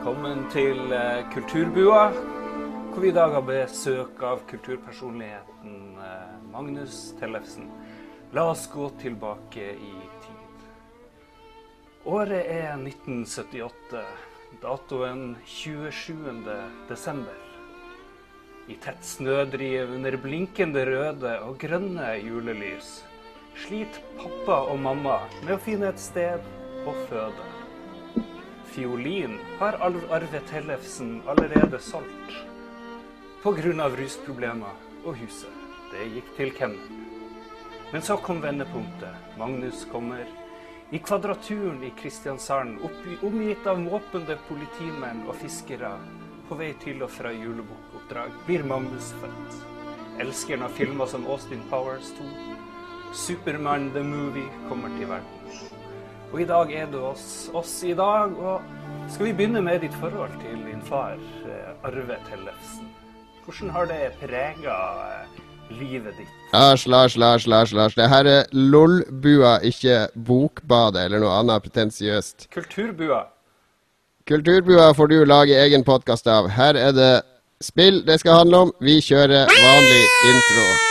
velkommen til eh, Kulturbua, hvor vi i dag har besøk av kulturpersonligheten eh, Magnus Tellefsen. La oss gå tilbake i tid. Året er 1978, datoen 27. desember. I tett snødriv under blinkende røde og grønne julelys sliter pappa og mamma med å finne et sted å føde. Fiolin har Arve Tellefsen allerede solgt. Pga. rusproblemer og huset. Det gikk til kemneren. Men så kom vendepunktet. Magnus kommer. I Kvadraturen i Kristiansand, omgitt av måpende politimenn og fiskere, på vei til og fra julebokoppdrag, blir Magnus født. Elskeren av filmer som Austin Powers 2, Superman the Movie kommer til verden. Og i dag er du oss, oss i dag. Og skal vi begynne med ditt forhold til din far, eh, Arve Tellefsen? Hvordan har det prega eh, livet ditt? Lars, Lars, Lars, Lars, Lars. Det her er LOL-bua, ikke Bokbadet eller noe annet pretensiøst. Kulturbua. Kulturbua får du lage egen podkast av. Her er det spill det skal handle om. Vi kjører vanlig intro.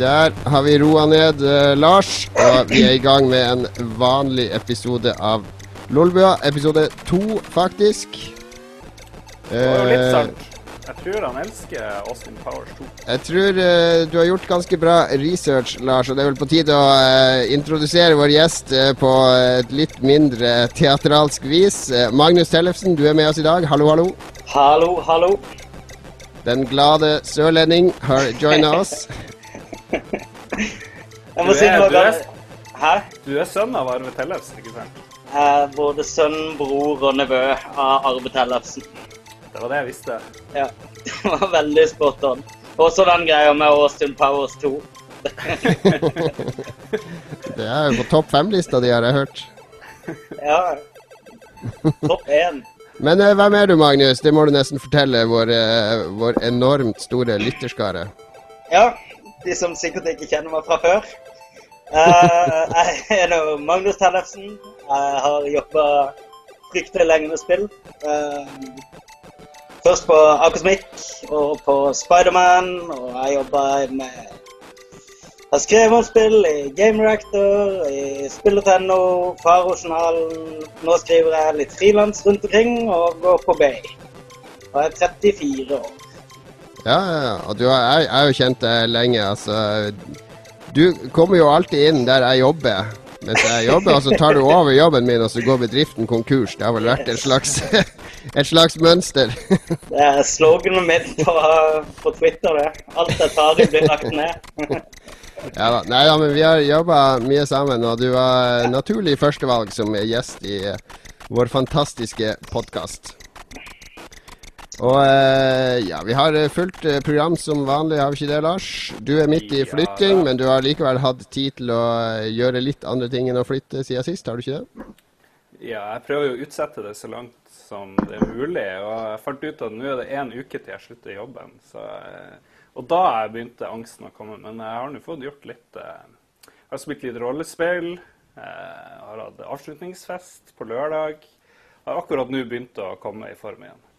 Der har vi roa ned eh, Lars, og vi er i gang med en vanlig episode av Lolbua. Episode to, faktisk. Det var jo litt Eh, sant. Jeg tror han elsker Austin Powers 2. Jeg tror eh, du har gjort ganske bra research, Lars, og det er vel på tide å eh, introdusere vår gjest eh, på et litt mindre teatralsk vis. Eh, Magnus Tellefsen, du er med oss i dag. Hallo, hallo. Hallo, hallo. Den glade sørlending har joina oss. Jeg må Du si er- noe du er- Hæ? Du er sønn av Arve Tellefsen, ikke sant? Er både sønn, bror og nevø av Arve Tellefsen. Det var det jeg visste. Ja, det var veldig spot on. Også den greia med Austin Powers 2. Det er jo på topp fem-lista di, har jeg hørt. Ja. Topp én. Men eh, hvem er du, Magnus? Det må du nesten fortelle vår, eh, vår enormt store lytterskare. Ja, de som sikkert ikke kjenner meg fra før. Eh, jeg er nå Magnus Tellefsen. Jeg har jobba fryktelig lenge med spill. Eh, først på Akosmik og på Spiderman, og jeg jobba med Jeg har skrevet om spill i Game Reactor, i Spill.no, Farojournalen. Nå skriver jeg litt frilans rundt omkring og går på Bay. Og jeg er 34 år. Ja, ja. Og du jeg, jeg har jo kjent deg lenge, altså. Du kommer jo alltid inn der jeg jobber mens jeg jobber, og så tar du over jobben min, og så går bedriften konkurs. Det har vel vært et slags, et slags mønster. Det er sloganet mitt på, på Twitter, det. Alt jeg tar i, blir lagt ned. Ja da. Nei da, men vi har jobba mye sammen, og du var naturlig førstevalg som gjest i vår fantastiske podkast. Og eh, ja, vi har fulgt fullt eh, program som vanlig, har vi ikke det, Lars? Du er midt i flytting, ja, men du har likevel hatt tid til å eh, gjøre litt andre ting enn å flytte siden sist, har du ikke det? Ja, jeg prøver jo å utsette det så langt som det er mulig. Og jeg fant ut at nå er det én uke til jeg slutter jobben. Så, eh, og da jeg begynte angsten å komme. Men jeg har nå fått gjort litt eh, Jeg har spilt litt rollespill. Jeg har hatt avslutningsfest på lørdag. Har akkurat nå begynt å komme i form igjen.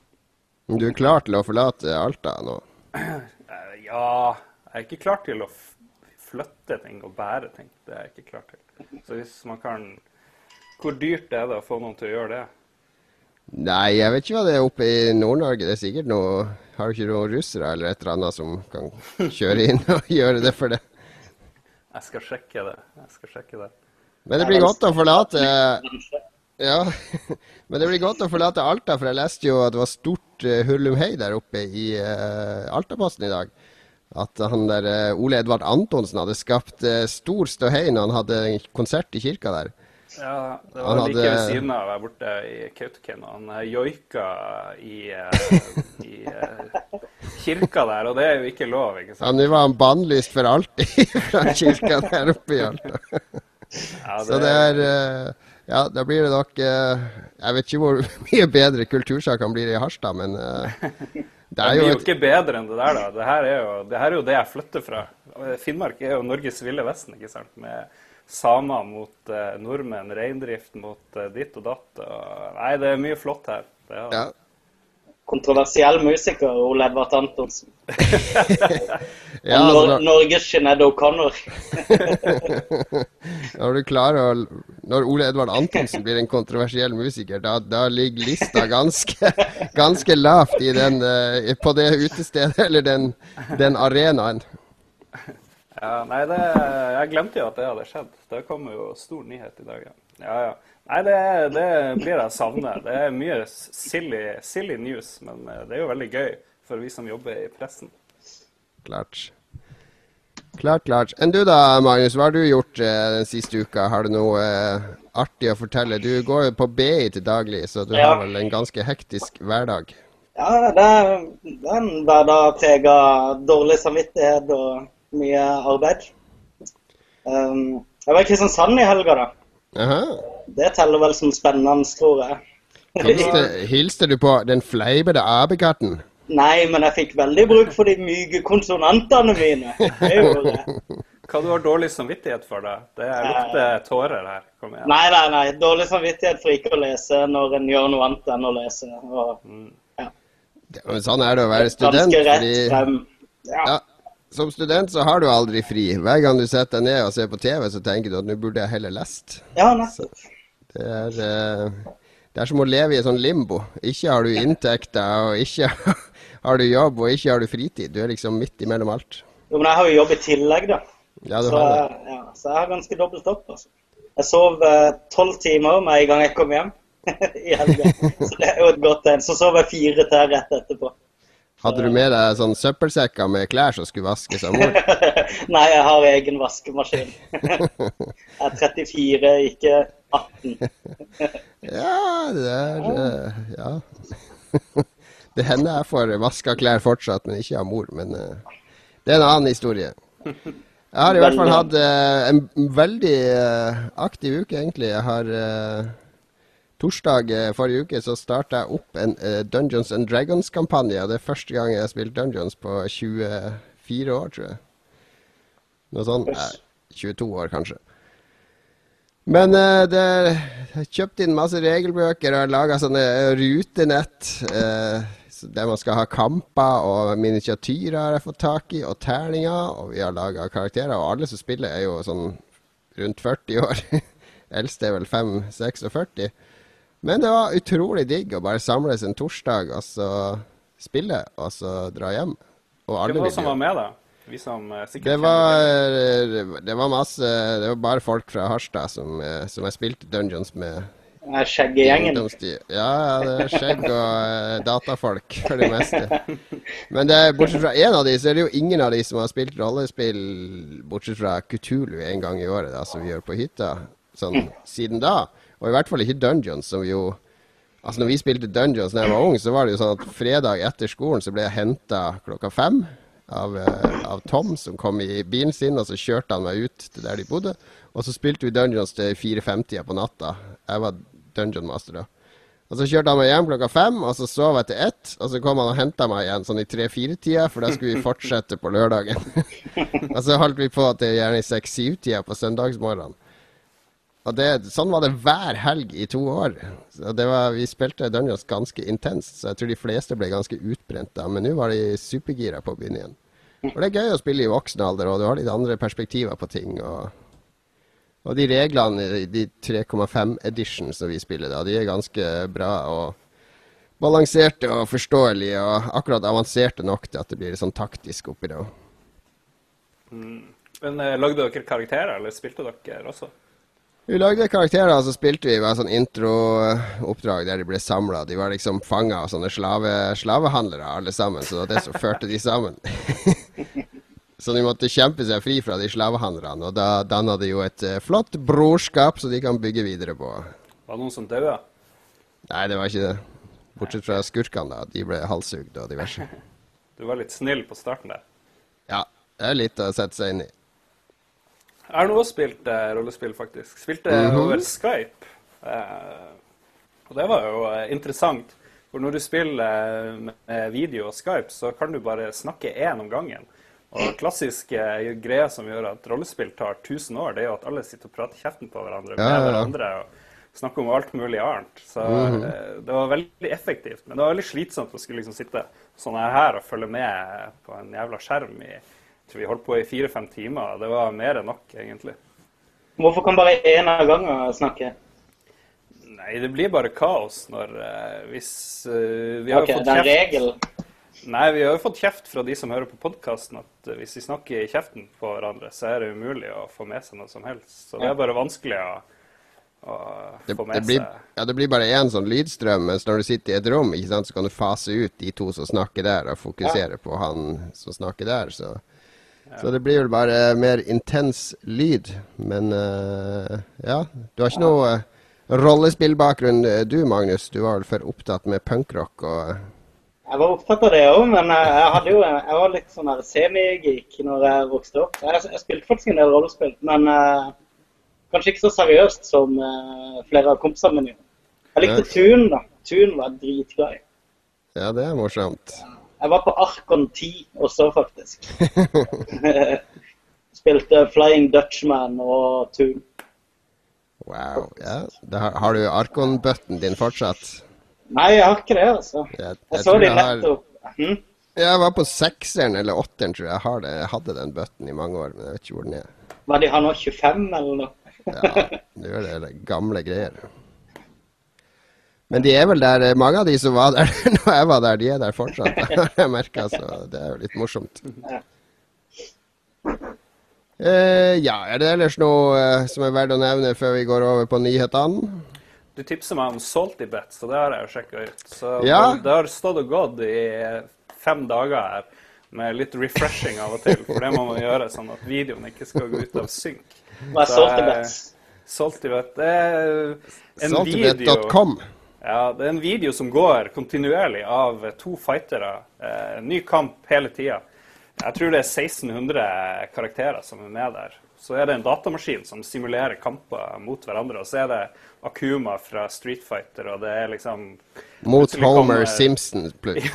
Du er klar til å forlate Alta nå? Ja Jeg er ikke klar til å flytte ting og bære ting. Det er jeg ikke klar til. Så hvis man kan Hvor dyrt er det å få noen til å gjøre det? Nei, jeg vet ikke hva det er oppe i Nord-Norge. Det er sikkert noe Har du ikke noen russere eller et eller annet som kan kjøre inn og gjøre det for det? Jeg skal sjekke det. Jeg skal sjekke det. Men det blir godt å forlate Ja, men det blir godt å forlate Alta, for jeg leste jo at det var stort uh, hurlumhei der oppe i uh, Altaposten i dag. At han der uh, Ole Edvard Antonsen hadde skapt uh, stor ståhei når han hadde konsert i kirka der. Ja, det Han var like ved siden av der borte i Kautokeino. Han eh, joika i, eh, i eh, kirka der, og det er jo ikke lov, ikke sant? Ja. Nå var han bannlyst for alltid fra kirka der oppe i Alta. Ja, Så det er eh, Ja, da blir det nok eh, Jeg vet ikke hvor mye bedre kultursakene blir i Harstad, men eh, det Det er blir jo jo ikke bedre enn det der, da. Det her er jo det, her er jo det jeg flytter fra. Finnmark er jo Norges ville vesten, ikke sant. Med samer mot eh, nordmenn, reindrift mot eh, ditt og datt. Og, nei, det er mye flott her. Det er, ja. Kontroversiell musiker, Ole Edvard Antonsen. ja, altså, Nor Norges Sinead O'Connor. Når du klarer å Når Ole Edvard Antonsen blir en kontroversiell musiker, da, da ligger lista ganske, ganske lavt i den, uh, på det utestedet eller den, den arenaen. Ja, nei, det, jeg glemte jo at det hadde skjedd. Det kom jo stor nyhet i dag. Ja, ja. ja. Nei, det, det blir jeg savne. Det er mye silly, silly news, men eh, det er jo veldig gøy for vi som jobber i pressen. Klart. Klart, klart. Enn du da, Magnus? Hva har du gjort eh, den siste uka? Har du noe eh, artig å fortelle? Du går jo på BI til daglig, så du Ja. har vel en ganske hektisk hverdag. Ja, det er, en hverdag prega dårlig samvittighet og mye arbeid. Um, jeg var i Kristiansand i helga, da. Aha. Det teller vel som spennende, tror jeg. Hilste, hilste du på den fleipete apekatten? Nei, men jeg fikk veldig bruk for de myke konsonantene mine. Det gjorde jeg. Hva du har dårlig samvittighet for, da? Det lukter tårer her. Kom igjen. Nei, nei, nei. Dårlig samvittighet for ikke å lese når en gjør noe annet enn å lese. Og Ja, men sånn er det å være student. ganske rett Fordi, frem. Ja. ja, som student så har du aldri fri. Hver gang du setter deg ned og ser på TV, så tenker du at nå burde jeg heller lest. ja, nettopp. Det er, eh, det er som å leve i et sånn limbo. Ikke har du inntekter, og ikke har du jobb, og ikke har du fritid. Du er liksom midt imellom alt. Jo, men jeg har jo jobb i tillegg, da. Ja, du Så, har det. ja, så jeg har ganske dobbelt opp. altså. Jeg sov eh, tolv timer med en gang jeg kom hjem i helga. Så det er jo et godt tegn. Så sov jeg fire til rett etterpå. Hadde du med deg sånn søppelsekker med klær som skulle vaskes av mor? Nei, jeg har egen vaskemaskin. Jeg er 34, ikke 18. Ja, det er eh, Ja. Det hender jeg får vaska klær fortsatt, men ikke av mor. Men uh, det er en annen historie. Jeg har i hvert fall hatt uh, en veldig uh, aktiv uke, egentlig. Jeg har Torsdag forrige uke så starta jeg opp en Dungeons and Dragons-kampanje. Det er første gang jeg har spilt Dungeons på 24 år, tror jeg. Noe sånt. Nei, 22 år, kanskje. Men uh, det har kjøpt inn masse regelbøker og laga sånne rutenett. så der man skal ha kamper, og miniatyrer har jeg fått tak i, og terninger. Og vi har laga karakterer, og alle som spiller er jo sånn rundt 40 år. Eldste er vel 5-46. Men det var utrolig digg å bare samles en torsdag og så spille, og så dra hjem. Og alle Hvem var det som var med, da? Vi som eh, sikkert det var, det var masse Det var bare folk fra Harstad som, eh, som jeg spilte Dungeons med. Skjeggegjengen. Ja, ja, det er skjegg og eh, datafolk for det meste. Men det, bortsett fra én av de, så er det jo ingen av de som har spilt rollespill, bortsett fra Kutulu en gang i året, da, som vi gjør på hytta, sånn siden da. Og i hvert fall ikke Dungeons, som jo Altså når vi spilte Dungeons da jeg var ung, så var det jo sånn at fredag etter skolen så ble jeg henta klokka fem av, eh, av Tom, som kom i bilen sin, og så kjørte han meg ut til der de bodde. Og så spilte vi Dungeons til fire-fem-tida på natta. Jeg var Dungeon Master da. Og så kjørte han meg hjem klokka fem, og så sov jeg til ett. Og så kom han og henta meg igjen sånn i tre-fire-tida, for da skulle vi fortsette på lørdagen. og så holdt vi på til gjerne i seks-syv-tida på søndagsmorgenen. Og det, sånn var det hver helg i to år. Så det var, vi spilte Dungeons ganske intenst, så jeg tror de fleste ble ganske utbrent da. Men nå var de supergira på å begynne igjen. Og det er gøy å spille i voksen alder, og du har litt andre perspektiver på ting. Og, og de reglene i de 3,5 edition som vi spiller da, de er ganske bra og balanserte og forståelige, og akkurat avanserte nok til at det blir sånn taktisk oppi det òg. Men eh, lagde dere karakterer, eller spilte dere også? Vi lagde karakterer, og så spilte vi med sånn introoppdrag der de ble samla. De var liksom fanga av sånne slave, slavehandlere alle sammen, så det var det som førte de sammen. så de måtte kjempe seg fri fra de slavehandlerne, og da danna de jo et eh, flott brorskap som de kan bygge videre på. Var det noen som døde? Nei, det var ikke det. Bortsett fra skurkene, da. De ble halshugd og diverse. Du var litt snill på starten der. Ja, det er litt å sette seg inn i. Jeg har nå spilt eh, rollespill, faktisk. Spilte Mhm. over Skype. Eh, og det var jo eh, interessant. For når du spiller eh, med video og Skype, så kan du bare snakke én om gangen. Og klassiske greia som gjør at rollespill tar 1000 år, det er jo at alle sitter og prater kjeften på hverandre med ja, ja. hverandre. og snakker om alt mulig annet. Så eh, det var veldig effektivt. Men det var veldig slitsomt å skulle liksom sitte sånn her og følge med på en jævla skjerm i jeg tror vi holdt på i fire-fem timer. Det var mer enn nok, egentlig. Hvorfor kan bare én av gangen snakke? Nei, det blir bare kaos når uh, hvis uh, Vi har okay, fått det er en kjeft regel. Nei, vi har jo fått kjeft fra de som hører på podkasten, at eh, hvis vi snakker i kjeften på hverandre, så er det umulig å få med seg noe som helst. Så det er bare vanskelig å, å Det, få det, med blir, seg ja, det blir bare én sånn lydstrøm, mens når du sitter i et rom, sant, så kan du fase ut de to som snakker der, og fokusere på han som snakker der. Så, så det blir vel bare mer intens lyd. Men uh, ja, du har ikke noe eh, rollespillbakgrunn du, Magnus. Du var vel for opptatt med punkrock og Jeg var opptatt av det òg, men jeg, hadde jo, jeg var litt sånn semi-geek når jeg vokste opp. Jeg, jeg spilte faktisk en del rollespill, men uh, kanskje ikke så seriøst som uh, flere av kompisene mine. Jeg likte Nei. Tun, da. Tun var jeg dritglad i. Ja, det er morsomt. Jeg var på Arkon 10 også, faktisk. Spilte Flying Dutchman og Tun. Wow. Ja. Har, har du Arkon-button din fortsatt? Nei, jeg har ikke det, altså. Jeg, Jeg så de jeg har nettopp. Hm? Jeg var på sekseren eller åtteren, tror jeg. Jeg, har det. jeg hadde den bøtten i mange år, men jeg vet ikke hvor den er. Var de har nå, 25 eller noe? Ja, det er det. gamle greier. Men de er vel der, eh, mange av de som var der når jeg var der, de er der fortsatt. Jeg merker, så det er jo litt morsomt. Eh, ja, er det ellers noe uh, som er verdt å nevne før vi går over på nyhetene? Du tipser meg om Salty Bets, og det har jeg jo sjekka ut. Så Ja. det har stått og gått i fem dager her med litt refreshing av og til. For det må man gjøre sånn at videoen ikke skal gå ut av synk. Hva er Salty Bets? Salty Bet, det er en video Saltybet.com. ja, det er en video som går kontinuerlig av to fightere. Eh, ny kamp hele tida. Jeg tror det er 1600 karakterer som er med der. Så er det en datamaskin som simulerer kamper mot hverandre. Og så er det Akuma fra Street Fighter, og det er liksom Mot Homer kommer- Simpson, f.eks.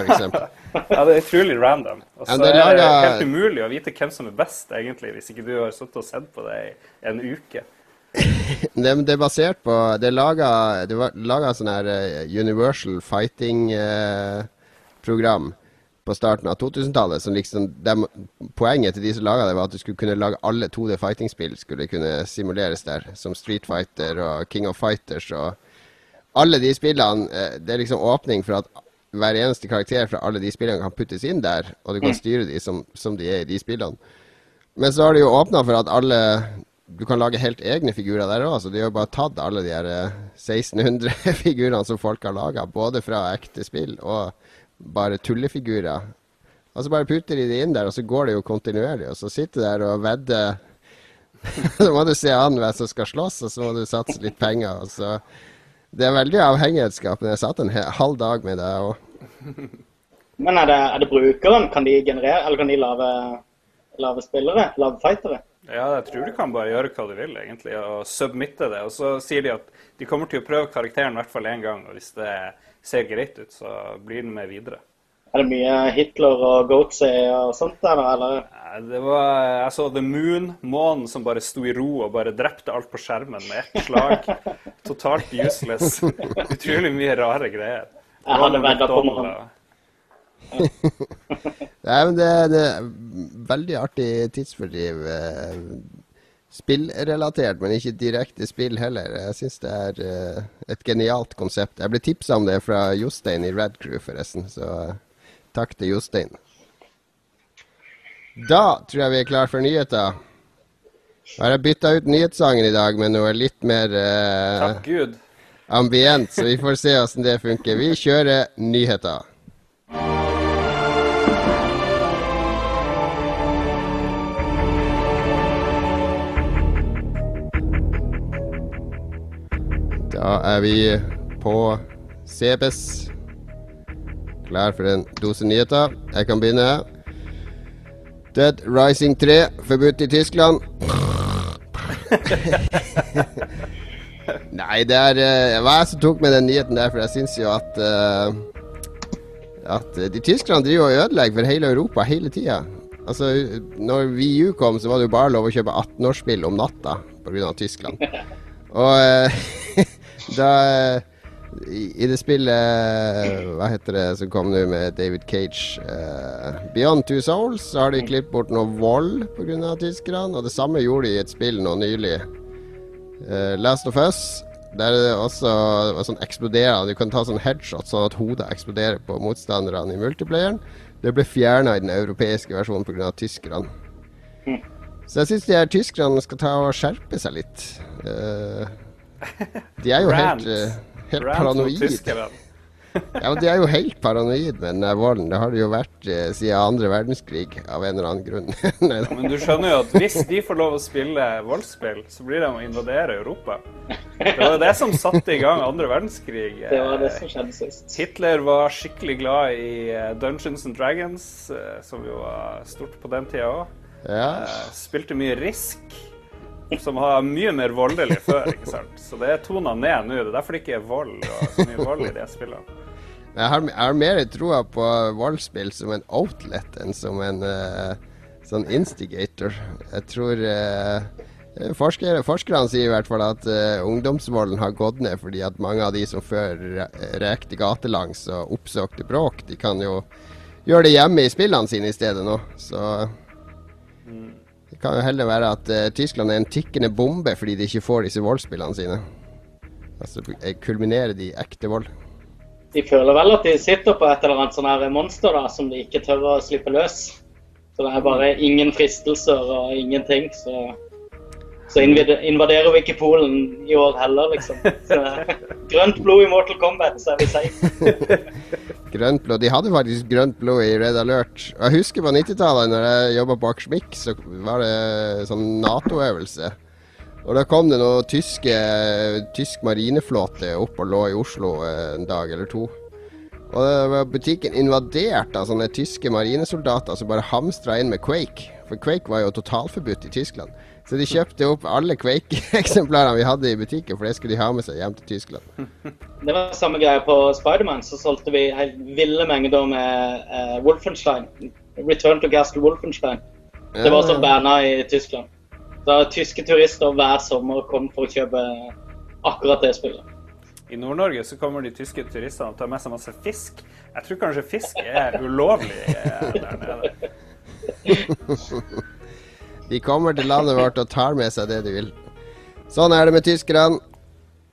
Ja, det er utrolig random. Og så er det helt umulig å vite hvem som er best, egentlig, hvis ikke du har sittet og sett på det i en uke. Det, det er basert på Det er laga, sånn her eh, Universal Fighting-program på starten av 2000-tallet. som liksom, dem- Poenget til de som laga det, var at du skulle kunne lage alle 2D fighting-spill skulle kunne simuleres der. Som Street Fighter og King of Fighters og Alle de spillene eh, Det er liksom åpning for at hver eneste karakter fra alle de spillene kan puttes inn der, og du kan styre de som, som de er i de spillene. Men så har de jo åpna for at alle Du kan lage helt egne figurer der òg, så de har bare tatt alle de her eh, 1600 figurene som folk har laga, både fra ekte spill og bare tullefigurer. Og så bare putter de det inn der, og så går det jo kontinuerlig. Og så sitter du der og vedder Så må du se an hvem som skal slåss, og så må du satse litt penger. Og så Det er veldig avhengighetsskapende. Jeg satt en halv dag med det òg. Men er det, er det brukeren? Kan de generere, eller kan de lage, lage spillere? Lage fightere? Ja, jeg tror du kan bare gjøre hva du vil, egentlig, og submitte det. Og så sier de at de kommer til å prøve karakteren i hvert fall én gang, og hvis det ser greit ut, så blir den med videre. Er det mye Hitler og Goatsy og sånt der, eller? Det var, jeg så The Moon, månen som bare sto i ro og bare drepte alt på skjermen med ett slag. Totalt useless. Utrolig mye rare greier. Jeg hadde veddet på noe. Nei, men det, det er veldig artig tidsfordriv. Spillrelatert, men ikke direkte spill heller. Jeg syns det er uh, et genialt konsept. Jeg ble tipsa om det fra Jostein i Red Crew, forresten. Så uh, takk til Jostein. Da tror jeg vi er klar for nyheter. Har jeg bytta ut nyhetssangen i dag med noe litt mer uh, ambient, så vi får se åssen det funker. Vi kjører nyheter. Da er vi på CBS. Klar for en dose nyheter. Jeg kan begynne. Dead Rising 3 forbudt i Tyskland. Nei, det er uh, hva jeg som tok med den nyheten der, for jeg syns jo at uh, At de tyskerne driver og ødelegger for hele Europa hele tida. Altså, når VU kom, så var det jo bare lov å kjøpe 18-årsspill om natta pga. Tyskland. Og uh, da i, i, det spillet Hva heter det som kom nå med David Cage? Beyond Two Souls, så har de klippet bort noe vold pga. tyskerne. Og det samme gjorde de i et spill nå nylig. Uh, Last of Us. Der er det også sånn eksploderer Du kan ta sånn headshot sånn at hodet eksploderer på motstanderne i multiplayeren. Det ble fjerna i den europeiske versjonen pga. tyskerne. Mm. Så jeg syns de her tyskerne skal ta og skjerpe seg litt. Uh, de er jo helt, uh, helt paranoide. Ja, men De er jo helt paranoid med den volden. Det har de jo vært eh, siden andre verdenskrig av en eller annen grunn. ja, men du skjønner jo at hvis de får lov å spille voldsspill, så blir de å invadere Europa. Det var jo det som satte i gang andre verdenskrig. Det var det som skjedde sist. Hitler var skikkelig glad i eh, Dungeons and Dragons, eh, som jo var stort på den tida òg. Ja. Eh, spilte mye Risk som har mye mer voldelig før. ikke sant? Så det er tona ned nå. Det er derfor det ikke er vold og så mye vold i de spillene. Jeg har, jeg har mer troa på voldsspill som en outlet enn som en uh, sånn instigator. Jeg tror uh, forskere, Forskerne sier i hvert fall at uh, ungdomsvolden har gått ned fordi at mange av de som før rekte gatelangs og oppsøkte bråk, de kan jo gjøre det hjemme i spillene sine i stedet nå. Så det kan jo heller være at Tyskland er en tikkende bombe fordi de ikke får disse voldsspillene sine. Altså kulminerer de ekte vold de føler vel at de sitter på et eller annet sånn monster da, som de ikke tør å slippe løs. Så det er bare ingen fristelser og ingenting. Så, så invaderer vi ikke Polen i år heller, liksom. Så, grønt blod i Mortal Kombat, så er vi safe. grønt blod. De hadde faktisk grønt blod i Red Alert. Jeg husker på 90-tallet, når jeg jobba på Akersmik, så var det sånn Nato-øvelse. Og da kom det noe tyske, tysk marineflåte opp og lå i Oslo en dag eller to. Og da var butikken invadert av sånne tyske marinesoldater som bare hamstra inn med Quake. For Quake var jo totalforbudt i Tyskland. Så de kjøpte opp alle Quake-eksemplarene vi hadde i butikken, for det skulle de ha med seg hjem til Tyskland. Det var samme greie på Spiderman. Så solgte vi ville mengder med uh, Wolfenstein. Return to Gastel Wolfenstein. Det var også banna i Tyskland. Da tyske turister hver sommer kom for å kjøpe akkurat det spillet. I Nord-Norge så kommer de tyske turistene og tar med seg masse fisk. Jeg tror kanskje fisk er ulovlig eh, der nede. De kommer til landet vårt og tar med seg det de vil. Sånn er det med tyskerne.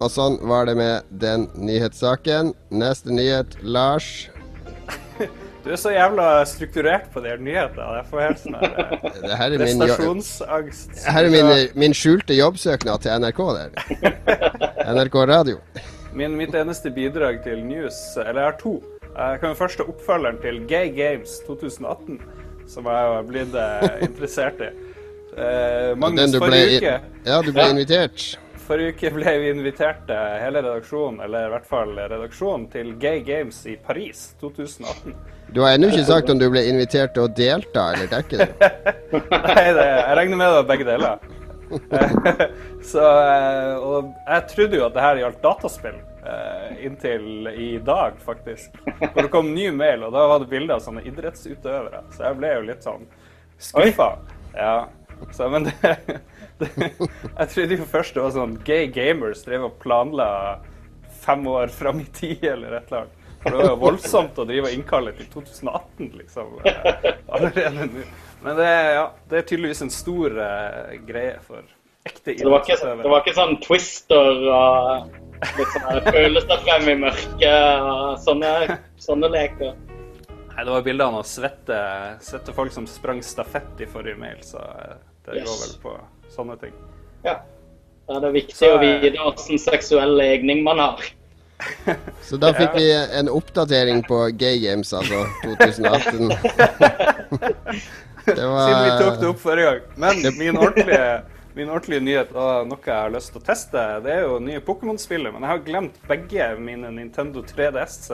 Og sånn var det med den nyhetssaken. Neste nyhet, Lars. Du er så jævla strukturert på de her nyhetene. Jeg får helt sånn eh, prestasjonsangst. Det her er min, min, skjulte jobbsøknad til NRK der. NRK Radio. Min, mitt eneste bidrag til news, eller jeg har to. Jeg kan jo først ta oppfølgeren til Gay Games 2018, som jeg har blitt eh, interessert i. Eh, Magnus, forrige uke Ja, du ble invitert. Forrige uke ble vi invitert, hele redaksjonen, eller i hvert fall redaksjonen, til Gay Games i Paris 2018. Du har ennå ikke sagt om du ble invitert til å delta eller dekke det? Nei, det, jeg regner med det var begge deler. Så, eh, og jeg trodde jo at det her gjaldt dataspill. Eh, inntil i dag, faktisk. Hvor det kom ny mail, og da var det bilder av sånne idrettsutøvere. Så jeg ble jo litt sånn skuffa. Ja. Så, men det jeg trodde jo først det var sånn gay gamers drev og planla fem år fram i tid eller et eller annet. For det var jo voldsomt å drive og innkalle til 2018, liksom. Allerede nå. Men det, ja, det er tydeligvis en stor uh, greie for ekte idrettsutøvere. Det, det, var ikke sånn twister og litt sånn føles det frem i mørket og sånne, sånne leker? Nei, det var bilder av svette, svette folk som sprang stafett i forrige mail, så eh, det yes. går vel på sånne ting. Ja. Da er det viktig så, å vite hvilken seksuell legning man har. Så da fikk vi en oppdatering på Gay Games, altså 2018. det var... Siden vi tok det opp forrige gang. Men min ordentlige, min ordentlige nyhet og noe jeg har lyst til å teste, det er jo nye Pokémon-spillet. Men jeg har glemt begge mine Nintendo 3DS.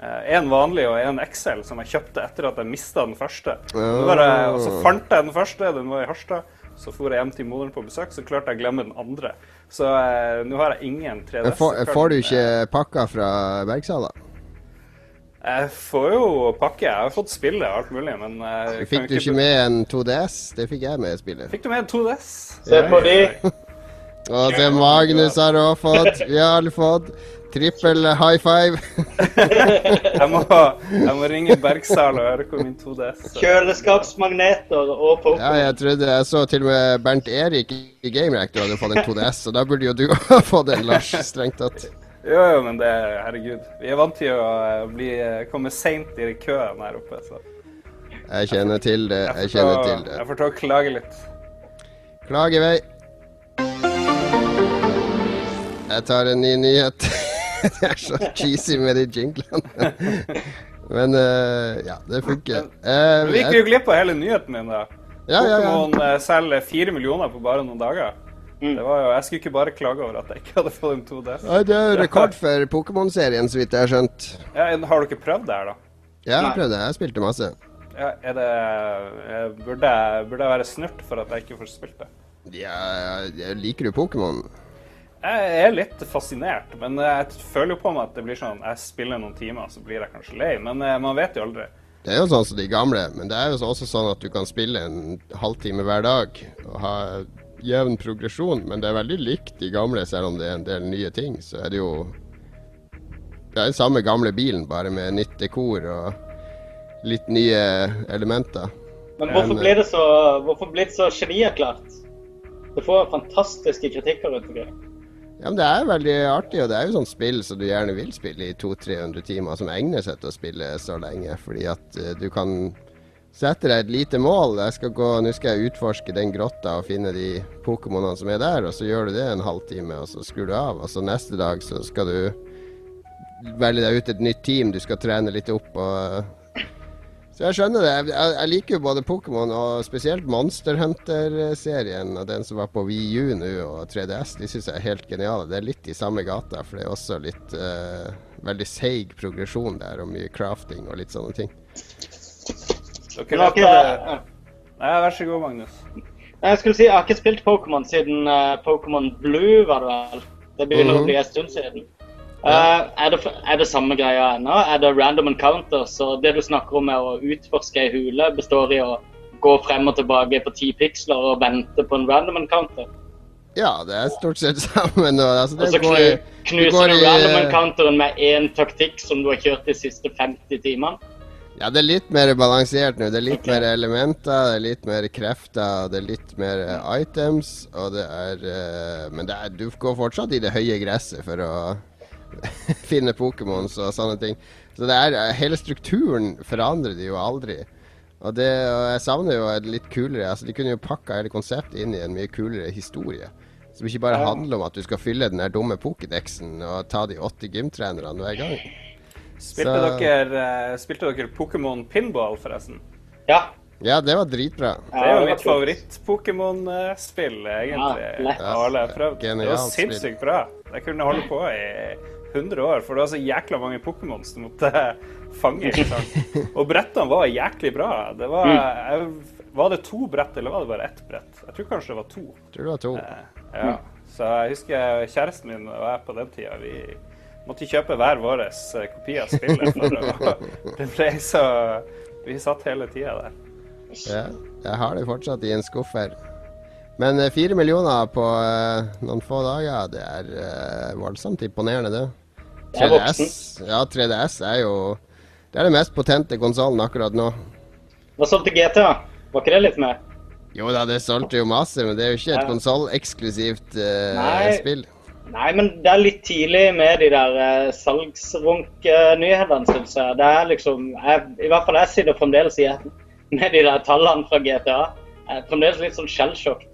En vanlig og en Excel som jeg kjøpte etter at jeg mista den første. Jeg, og så fant jeg den første, den var i Harstad. Så for jeg hjem til moderen på besøk, så klarte jeg å glemme den andre. Så eh, nå har jeg ingen 3DS. Men får, får du ikke pakka fra Bergsala? Jeg får jo pakke. Jeg har fått spille alt mulig, men eh, Fikk du ikke med en 2DS? Det fikk jeg med i spillet. Fikk du med en 2DS? Se på de. Og det Magnus har òg fått. Vi har alle fått. Trippel high five. Jeg må, jeg må ringe Bergsal og høre hvor min 2DS er. Kjøleskapsmagneter og Ja, jeg trodde jeg så til og med Bernt Erik i Game Reactor hadde fått en 2DS, så da burde jo du ha fått en, Lars, strengt tatt. Jo, jo, men det Herregud. Vi er vant til å eh, bli, komme seint i køen her oppe, så Jeg kjenner til det. Jeg får kjenner ta- til det. Jeg får ta og klage litt. Klag i vei. Jeg tar en ny nyhet. Det er så cheesy med de jinglene. Men uh, ja, det funker. Eh, Vi gikk jo glipp av hele nyheten min, da. ja, ja, ja. Pokémon eh, selger fire millioner på bare noen dager. Mm. Det var jo, Jeg skulle ikke bare klage over at jeg ikke hadde fått en 2D. Nei, det er jo rekord for Pokémon-serien, så vidt jeg har skjønt. Ja, har ikke prøvd det her, da? Ja, jeg har prøvd det. Jeg spilte masse. Ja, er det, burde, jeg, burde jeg være snurt for at jeg ikke får spilt det? Ja, ja, liker du Pokémon? Jeg er litt fascinert, men jeg føler jo på meg at det blir sånn Jeg spiller noen timer, så blir jeg kanskje lei. Men eh, man vet jo aldri. Det er jo sånn som de gamle, men det er jo også sånn at du kan spille en halvtime hver dag og ha jevn progresjon. Men det er veldig likt de gamle, selv om det er en del nye ting. Så er det jo Det er den samme gamle bilen, bare med nytt dekor og litt nye elementer. Men hvorfor blir det så, hvorfor blir det så genierklært? Det får fantastiske kritikker rundt omkring. Ja, men Det er veldig artig, og det er jo sånn spill som du gjerne vil spille i 200-300 timer, som egner seg til å spille så lenge. Fordi at uh, du kan sette deg et lite mål. Jeg skal gå, Nå skal jeg utforske den grotta og finne de Pokémonene som er der, og så gjør du det en halvtime, og så skrur du av. Og så neste dag så skal du velge deg ut et nytt team du skal trene litt opp. og... Så jeg skjønner det. Jeg, jeg liker jo både Pokémon og spesielt Monster Hunter-serien. Og den som var på VU nå og 3DS. De syns jeg er helt geniale. Det er litt i samme gata, for det er også litt uh, veldig seig progresjon der, og mye crafting og litt sånne ting. Dere vet det- Nei, vær så god, Magnus. jeg skulle si, jeg har ikke spilt Pokémon siden uh, Pokémon Blue, var det vel. Det begynner Mhm. å bli en stund siden. Eh, er, det, er det samme greia ennå? Er det random encounters? Og det du snakker om med å utforske ei hule, består i å gå frem og tilbake på ti piksler og vente på en random encounter? Ja, det er stort sett sammen. Og, altså, Og så går knu, knuser du i, random eh, encounteren med én taktikk som du har kjørt de siste 50 timene. Ja, det er litt mer balansert nå. Det er litt okay. mer elementer, det er litt mer krefter, det er litt mer eh, items, og det er eh, Men det er, du går fortsatt i det høye gresset for å finne Pokémons og sånne ting. Så det er Hele strukturen forandrer de jo aldri. Og det og jeg savner jo et litt kulere Altså, de kunne jo pakka hele konseptet inn i en mye kulere historie. Som ikke bare handler om at du skal fylle den der dumme pokédexen og ta de 80 gymtrenerne hver gang. Spilte Så- dere, eh, spilte dere Pokémon Pinball, forresten? Ja. Ja, det var dritbra. Det er jo mitt favoritt-Pokémon-spill, egentlig. Ja, alle har prøvd. Det var Genialt sinnssykt bra. Jeg kunne holde på i 100 år, for det var så jækla mange Pokémons du måtte fange. Og brettene var jæklig bra. Det var, jeg, var det to brett, eller var det bare ett brett? Jeg tror kanskje det var to. Tror det var to. Eh, Ja. Så jeg husker kjæresten min og jeg på den tida, vi måtte kjøpe hver vår eh, kopi av spillet. For å, det ble så Vi satt hele tida der. Ja, jeg har det fortsatt i en skuff her. Men eh, fire millioner på uh, noen få dager, det er uh, voldsomt imponerende, det. Det er 3DS, ja, 3DS er jo Det er den mest potente konsollen akkurat nå. Hva solgte GTA? Var ikke det litt mer? Jo da, det solgte jo masse, men det er jo ikke et Ja. konsolleksklusivt uh, spill. Nei, men det er litt tidlig med de der uh, salgsrunk-nyhetene, syns jeg. Det er liksom jeg, I hvert fall jeg sitter fremdeles igjen med de der tallene fra GTA. Jeg er fremdeles litt sånn skjellsjokt.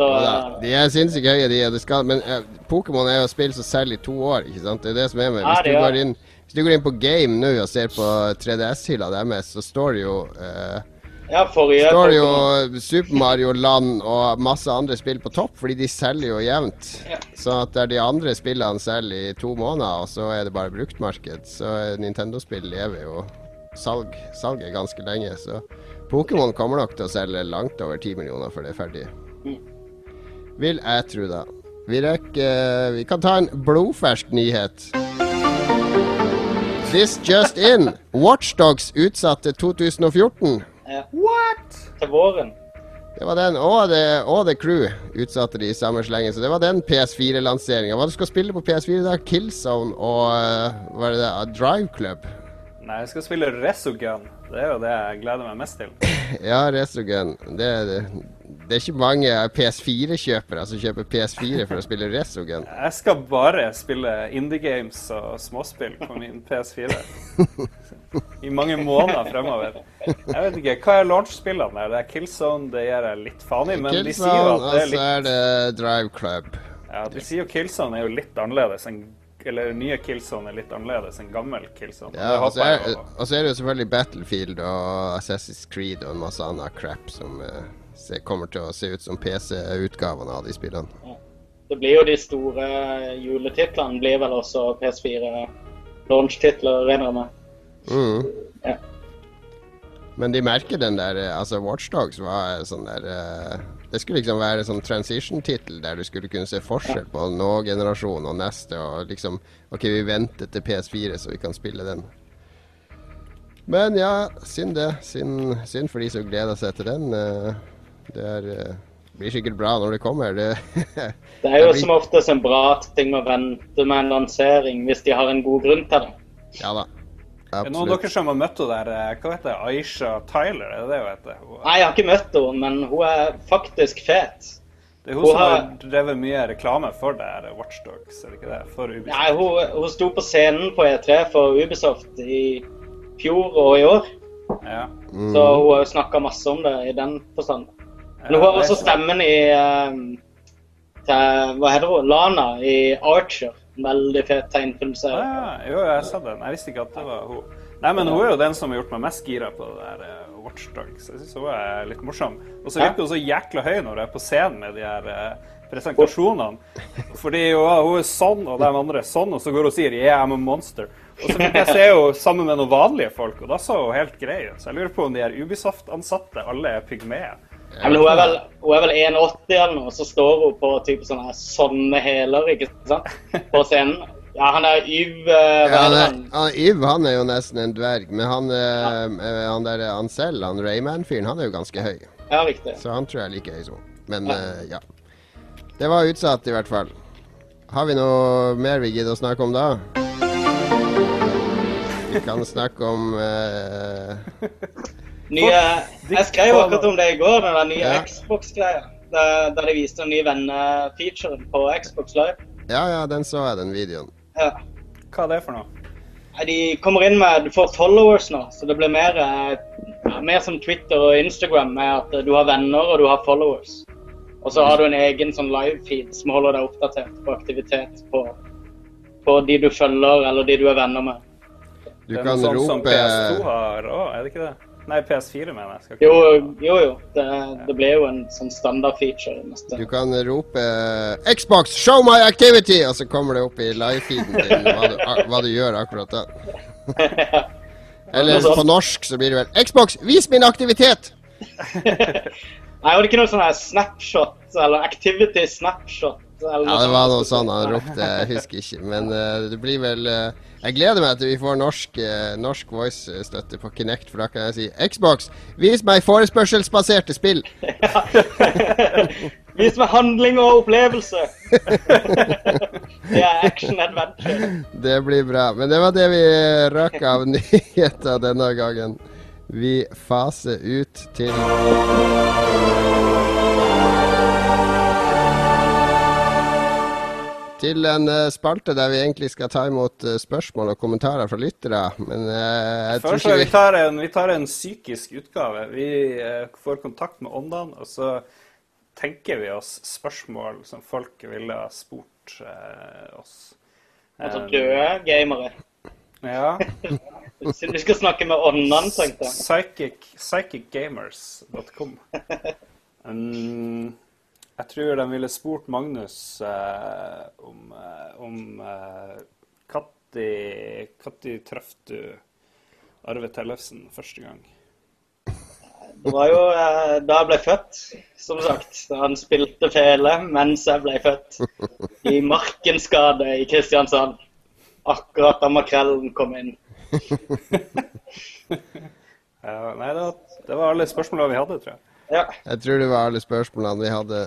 Så Ja, de er sinnssykt høye, de. Det skal, men uh, Pokémon er jo spill som selger i to år, ikke sant? Det er det som er med. Hvis du, går inn, hvis du går inn på Game nå og ser på 3DS-hylla deres, så står det jo uh, ja, forrige står jo Super Mario Land og masse andre spill på topp, fordi de selger jo jevnt. Ja. Så at der de andre spillene selger i to måneder, og så er det bare bruktmarked, så Nintendo-spill lever jo salg, salget ganske lenge. Så Pokémon kommer nok til å selge langt over ti millioner før det er ferdig. Vil jeg tro, da. Vi rekker Vi kan ta en blodfersk nyhet. This just in. Watchdogs utsatt til 2014. Ja, What?! til våren. Det var den, og The, og The Crew utsatte de i samme slenge. Så det var den PS4-lanseringa. Hva du skal spille på PS4 da? Killzone og uh, hva er det der? Drive Club? Nei, jeg skal spille Resogun. Det er jo det jeg gleder meg mest til. Ja, Resogun. Det, det, det er ikke mange PS4-kjøpere som kjøper PS4 for å spille Resogun. Jeg skal bare spille indie games og småspill på min PS4. I mange måneder fremover. Jeg vet ikke, Hva er launch-spillene? Det er Killzone, det gir jeg litt faen i. Men de sier jo at det er litt Og så er det Drive Club. Ja, de sier jo Killzone er jo litt annerledes enn Eller nye Killzone er litt annerledes enn gammel Killzone. Ja, og så er, er det jo selvfølgelig Battlefield og Assassin's Creed og en masse annet crap som eh, se, kommer til å se ut som PC-utgavene av de spillene. Det blir jo de store juletitlene, blir vel også PS4 launch-titler, regner jeg med. Mm. Ja. Men de merker den der eh, Altså, Watchdogs var sånn der eh, Det skulle liksom være sånn transition-tittel der du skulle kunne se forskjell på nå generasjon og neste, og liksom OK, vi venter til PS4 så vi kan spille den. Men ja, synd det. Synd, synd for de som gleder seg til den. eh, Det er, eh, blir sikkert bra når det kommer. Det Det er jo som oftest en bra ting å vente med en lansering hvis de har en god grunn til det. Ja da. Er noen av dere som har møtt henne der eh, Hva heter det? Aisha Tyler, er det det hun heter? Hun- Nei, jeg har ikke møtt henne, men hun er faktisk fet. Det er hun Hun som har har- drevet mye reklame for det her Watchdogs, er det ikke det? For Ubisoft. Nei, hun, hun sto på scenen på E3 for Ubisoft i fjor og i år. Ja. Mm. Så hun har jo snakka masse om det i den forstand. Men hun har også stemmen i eh, til, Hva heter hun? Lana i Archer. Veldig fet tegnfilmserie. Ah, jo, jeg sa den. Jeg visste ikke at det var hun. Nei, men hun er jo den som har gjort meg mest gira på det der uh, Watchdogs. Jeg syns hun er litt morsom. Og så virker hun så jækla høy når hun er på scenen med de her uh, presentasjonene. Fordi hun, hun er sånn, og de andre er sånn, og så går hun og sier 'yeah, I'm a monster'. Og så fikk jeg se henne sammen med noen vanlige folk, og da så hun helt grei ut. Så jeg lurer på om de her Ubisoft-ansatte alle er pygmeer. Men hun er vel, hun er vel 1,80 eller noe, så står hun på type sånne, sånne hæler, ikke sant? På scenen. Ja, han er Yv Uh, Hva Ja, han er, han? Yv han er jo nesten en dverg, men han, uh, eh, han der Ansel, han Rayman-fyren, han er jo ganske høy. Ja, riktig. Så han tror jeg er like høy som. Men uh, ja. Det var utsatt, i hvert fall. Har vi noe mer vi gidder å snakke om da? Vi kan snakke om eh, Nye, jeg skrev akkurat om det i går, den nye Ja. Xbox-greia. Der, der de viste den nye vennefeaturen på Xbox Live. Ja, ja, den så jeg, den videoen. Ja. Hva er det for noe? Nei, De kommer inn med Du får followers nå, så det blir mer, eh, mer som Twitter og Instagram med at eh, du har venner og du har followers. Og så har du en egen sånn live-feed som holder deg oppdatert på aktivitet på, på de du følger eller de du er venner med. Du det er kan sånn som PS2 har òg, er det ikke det? Nei, PS4 mener jeg. Skal ikke- Jo, jo, jo. Det, det ble jo en sånn standard-feature. Du kan rope Xbox, show my activity! Og så kommer det opp i live-feeden din hva du, hva du gjør akkurat da. Eller på norsk så blir det vel Xbox, vis min aktivitet! Nei, var det ikke noe sånn snapshot eller activity snapshot? Ja, det var noe sånn han ropte, jeg husker ikke. Men eh, det blir vel eh, Jeg gleder meg til vi får norsk, uh, norsk voice-støtte på Kinect, for da kan jeg si Xbox, vis meg forespørselsbaserte spill! Vis meg handling og opplevelse! det er action adventure. Det blir bra. Men det var det vi rakk av nyheter denne gangen. Vi faser ut til Til en eh, spalte der vi egentlig skal ta imot eh, spørsmål og kommentarer fra lyttere. Men eh, jeg tror ikke vi vi tar, en, vi tar en psykisk utgave. Vi får kontakt med åndene, og så tenker vi oss spørsmål som folk ville ha spurt oss. Altså døde gamere. Ja. Siden vi skal snakke med åndene, tenkte jeg. Psychic, psychicgamers.com. Um, jeg tror de ville spurt Magnus eh, om, eh, om eh, Når traff du Arve Tellefsen første gang? Det var jo eh, da jeg ble født, som sagt. Da han spilte fele mens jeg ble født. I Markensgade i Kristiansand. Akkurat da makrellen kom inn. Ja, nei, det var, det var alle spørsmålene vi hadde, tror jeg. Ja. Jeg tror det var alle spørsmålene vi hadde.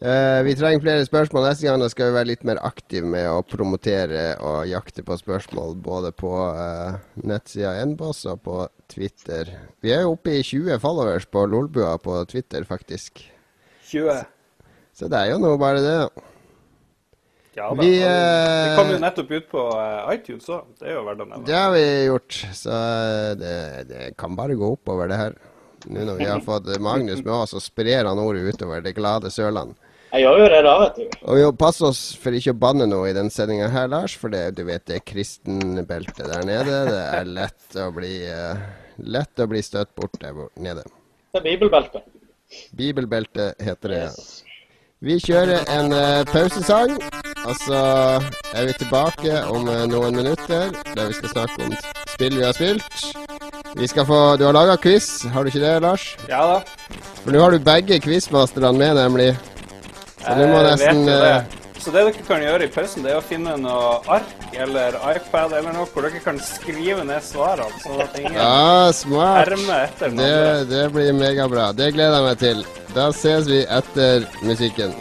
Eh, vi trenger flere spørsmål neste gang. Skal vi være litt mer aktive med å promotere og jakte på spørsmål både på uh, nettsida Enboss og på Twitter. Vi er jo oppe i 20 followers på Lolbua på Twitter, faktisk. 20. Så det er jo nå bare det. Ja da. Vi, Vi, eh, kom jo nettopp ut på eh, iTunes òg. Det er jo verdt å Det har vi gjort, så eh, det, det kan bare gå oppover, det her. Nå når vi har fått Magnus med oss, så sprer han ordet utover det glade Sørland. Jeg gjør jo det da, vet du. Og vi må passe oss for ikke å banne noe i den sendinga her, Lars, for det, du vet det er kristenbelte der nede. Det er lett å bli, uh, lett å bli støtt bort der bort nede. Det er bibelbeltet. Bibelbeltet heter det. ja. Yes. Vi kjører en uh, pausesang, og så er vi tilbake om uh, noen minutter der vi skal snakke om spill vi har spilt. Vi skal få, Du har laga quiz, har du ikke det, Lars? Ja da. For nå har du begge quizmasterne med, nemlig. Så du må nesten eh, det. Så det dere kan gjøre i pausen, det er å finne noe ark eller iPad eller noe hvor dere kan skrive ned svarene, sånn at ingen Ja, smart. hermer etter Det, det blir megabra. Det gleder jeg meg til. Da ses vi etter musikken.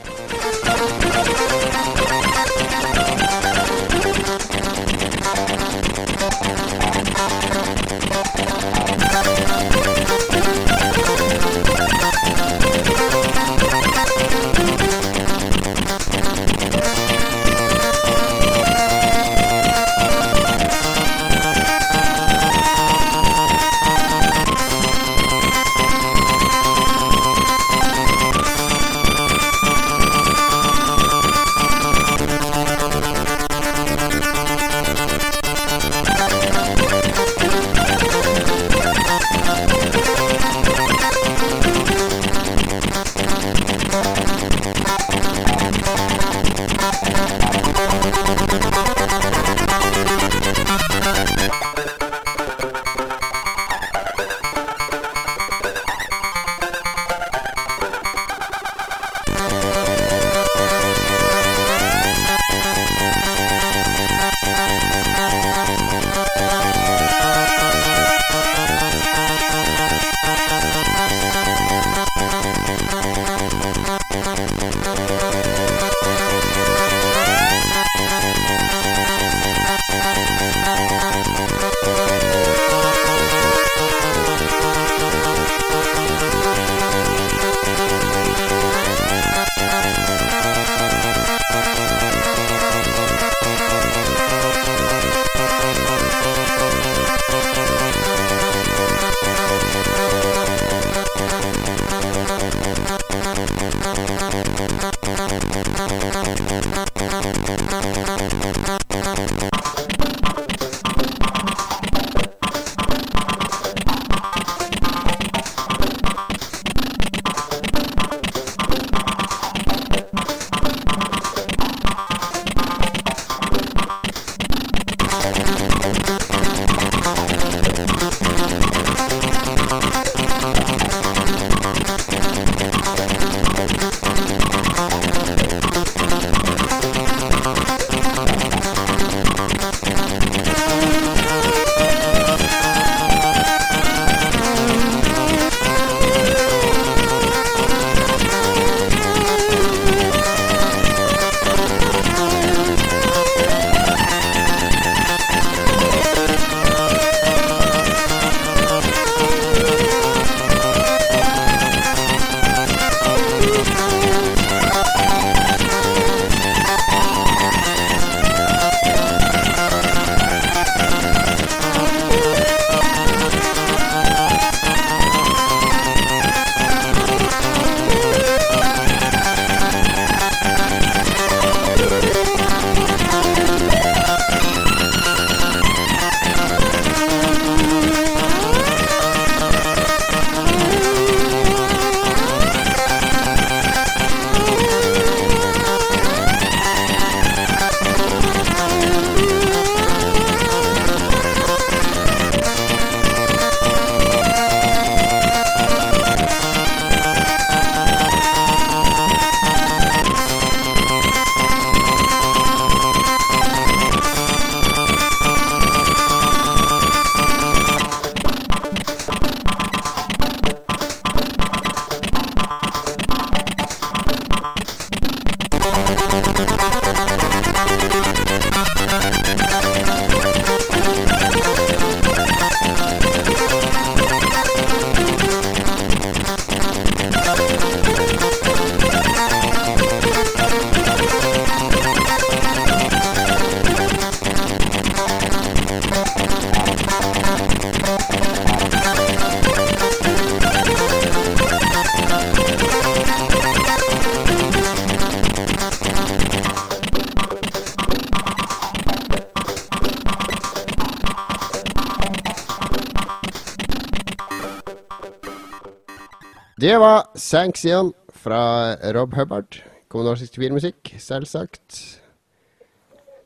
Det var Sanxion fra Rob Hubbard. Commodore 64-musikk, selvsagt.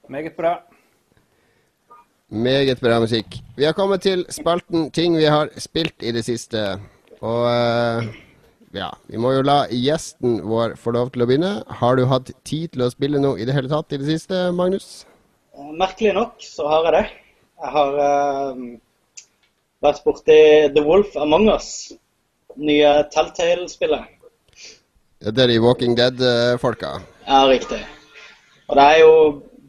Meget bra. Meget bra musikk. Vi har kommet til spalten ting vi har spilt i det siste. Og eh, ja, vi må jo la gjesten vår få lov til å begynne. Har du hatt tid til å spille noe i det hele tatt i det siste, Magnus? Eh, Merkelig nok så har jeg det. Jeg har uh, vært borti The Wolf Among Us, nye Telltale-spillet. Det er de Walking Dead-folka. Ja, riktig. Og det er jo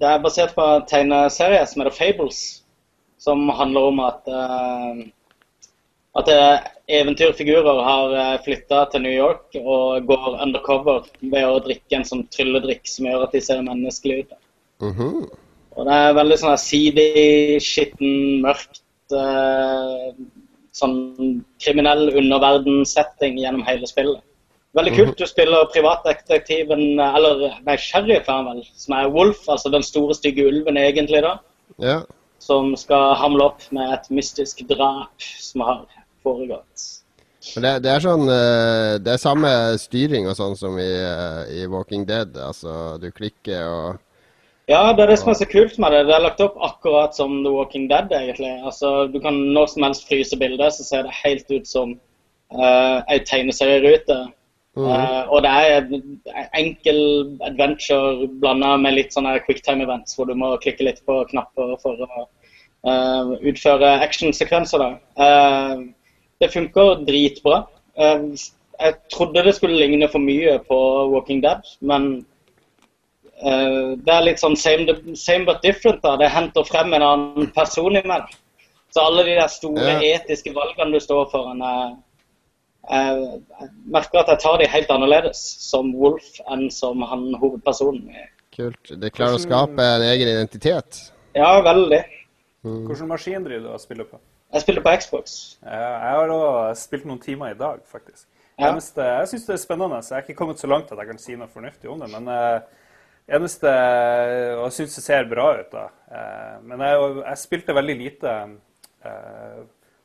det er basert på en tegneserie som heter Fables, som handler om at uh, at eh, eventyrfigurer har uh, flytta til New York og går undercover ved å drikke en sånn trylledrikk som gjør at de ser menneskelige ut. Mhm. Og det er veldig sånn seedy, skitten, mørkt eh, Sånn kriminell underverden-setting gjennom hele spillet. Veldig kult. Du spiller privatdetektiven, eller nei, sheriff er vel, som er Wolf, altså den store, stygge ulven egentlig, da. Ja. Som skal hamle opp med et mystisk drap som har foregått. Det, det er sånn eh, Det er samme styring og sånn som i, eh, i Walking Dead. Altså, du klikker og Ja, det er det som er så kult med det. Det er lagt opp akkurat som The Walking Dead, egentlig. Altså, Du kan når som helst fryse bildet, så ser det helt ut som uh, ei tegneserierute. Mhm. Uh, og det er en enkel adventure blanda med litt sånne quicktime events, hvor du må klikke litt på knapper for å uh, utføre actionsekvenser. Eh, det funker dritbra. Uh, jeg trodde det skulle ligne for mye på Walking Dead, men eh, det er litt sånn same, same but different. da. Det henter frem en annen person imellom. Så alle de der store Ja. etiske valgene du står foran, jeg jeg merker at jeg tar de helt annerledes som Wolf enn som han hovedpersonen. Kult. Det klarer å skape en egen identitet. Ja, veldig. Mm. Hvilken maskin driver du og spiller på? Jeg spiller på Xbox. Eh, Jeg har også spilt noen timer i dag, faktisk. Ja. Eneste, jeg syns det er spennende. så Jeg er ikke kommet så langt at jeg kan si noe fornuftig om det. Men eh, eneste jeg syns ser bra ut, da. Eh, men jeg, jeg spilte veldig lite eh,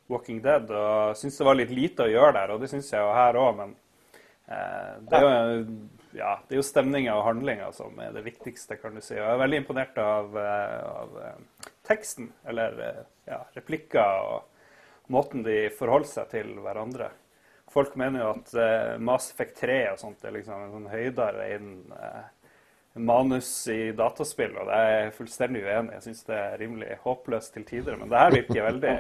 Walking Dead og syns det var litt lite å gjøre der, og det syns jeg jo her òg, men eh, det er jo ja, jo stemninga og handlinga som er det viktigste, kan du si. Og jeg er veldig imponert av, av teksten, eller ja, replikker og måten de forholder seg til hverandre. Folk mener jo at Mass Effect 3 og sånt er liksom en sånn høydere innen manus i dataspill, og det er jeg fullstendig uenig. Jeg syns det er rimelig håpløst til tider, men det her virker veldig,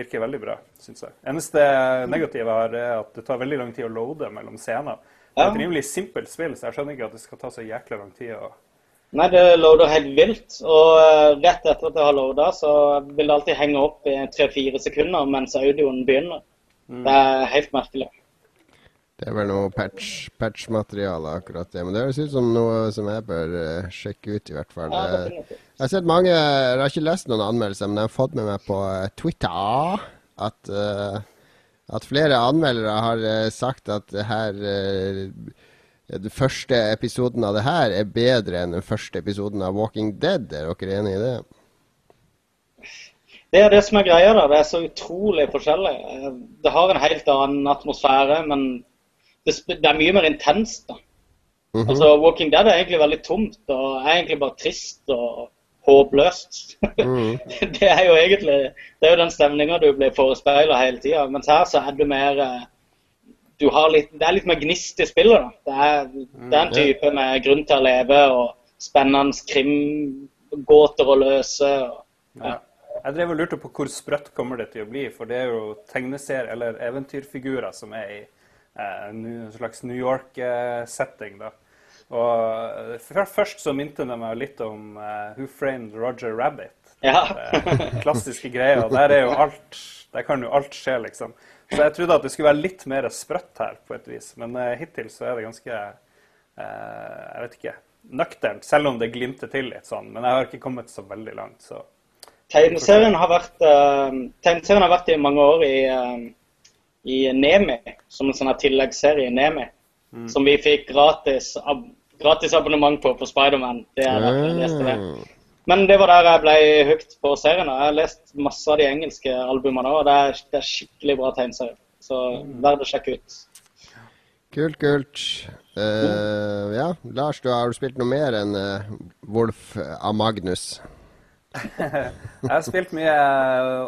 virker veldig bra, syns jeg. Eneste negative er at det tar veldig lang tid å loade mellom scener. Det er et rimelig simpelt spill, så jeg skjønner ikke at det skal ta så jækla lang tid å Nei, det loader helt vilt. Og eh, rett etter at det har loada, så vil det alltid henge opp i tre-fire sekunder mens audioen begynner. Det er helt merkelig. Det er vel noe patch- patch-materiale, akkurat det. Men det høres ut som noe som jeg bør uh, sjekke ut, i hvert fall. Ja, Eh. Jeg har sett mange Jeg har ikke lest noen anmeldelser, men jeg har fått med meg på eh, Twitter at, uh, at flere anmeldere har uh, sagt at det her den første episoden av det her er bedre enn den første episoden av Walking Dead. Er dere enig i det? Det er det som er greia. da. Det er så utrolig forskjellig. Det har en helt annen atmosfære, men det, det er mye mer intenst. da. Mhm. Altså, Walking Dead er egentlig veldig tomt og er egentlig bare trist og håpløst. Mhm. det er jo egentlig det er jo den stemninga du blir forespeila hele tida. Mens her så er du mer eh, du har litt, Det er litt mer gnist i spillet. da. Det er, det er en type med grunn til å leve og spennende krimgåter å løse. Og, Ja. Jeg drev og lurte på hvor sprøtt kommer det til å bli, for det er jo tegneserier eller eventyrfigurer som er i en slags New York-setting. da. Og eh, Først så minte det meg litt om eh, Who Framed Roger Rabbit. ja. Eh, klassiske greier. Der er jo alt Der kan jo alt skje, liksom. Så jeg trodde at det skulle være litt mer sprøtt her, på et vis. Men eh, hittil så er det ganske eh, Jeg vet ikke nøkternt, selv om det glimter til litt sånn. Men jeg har ikke kommet så veldig langt, så Tegneserien har vært uh, har vært i mange år i, eh, i Nemi, som en sånn tilleggsserie i Nemi. Som vi fikk gratis, ab gratis abonnement på på Spiderman. Det er derfor jeg leste det. Ah. Men det var der jeg ble hooked på serien. Jeg har lest masse av de engelske albumene, og det er, det er skikkelig bra tegneserie. Så verd å sjekke ut. Kult, kult. Uh, ja, Lars, du har du spilt noe mer enn uh, Wolf av Magnus? Jeg har spilt mye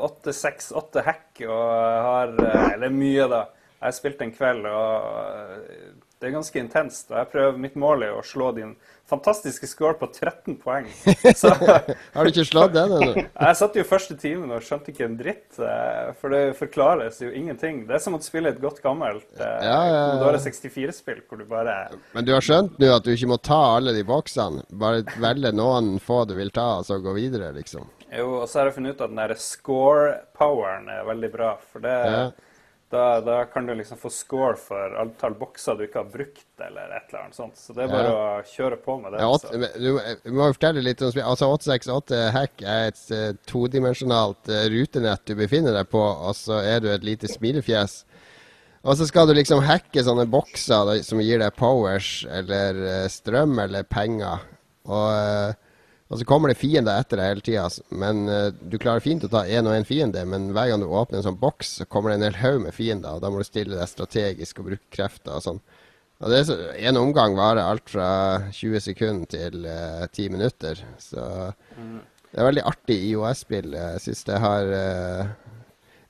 8-6-8 hack og har Eller mye, da. Jeg har spilt en kveld, og det er ganske intenst. og jeg prøver Mitt mål er å slå din fantastiske score på 13 poeng. Så, har du ikke slått den ennå? jeg satt jo første timen og skjønte ikke en dritt. Eh, for det forklares jo ingenting. Det er som å spille et godt gammelt eh, ja, ja, ja. 64-spill hvor du bare Men du har skjønt nå at du ikke må ta alle de boksene? Bare velge noen få du vil ta, og så gå videre, liksom? Jo, og så har jeg funnet ut at den derre score-poweren er veldig bra. For det ja da, da, kan du liksom få score for antall bokser du ikke har brukt, eller et eller annet sånt. Så det er bare ja. å kjøre på med det. Ja, åt, du, du, må fortelle litt om Altså 868 Hack er et uh, todimensjonalt uh, rutenett du befinner deg på, og så er du et lite smilefjes. Og så skal du liksom hacke sånne bokser da, som gir deg powers eller uh, strøm eller penger. Og og så kommer det fiender etter deg hele tida. Men uh, du klarer fint å ta én og én fiende, men hver gang du åpner en sånn boks, så kommer det en hel haug med fiender, og da må du stille deg strategisk og bruke krefter og sånn. Og det er så, En omgang varer alt fra 20 sekunder til uh, eh, 10 minutter. Så det er veldig artig IOS-spill. Jeg syns det har uh,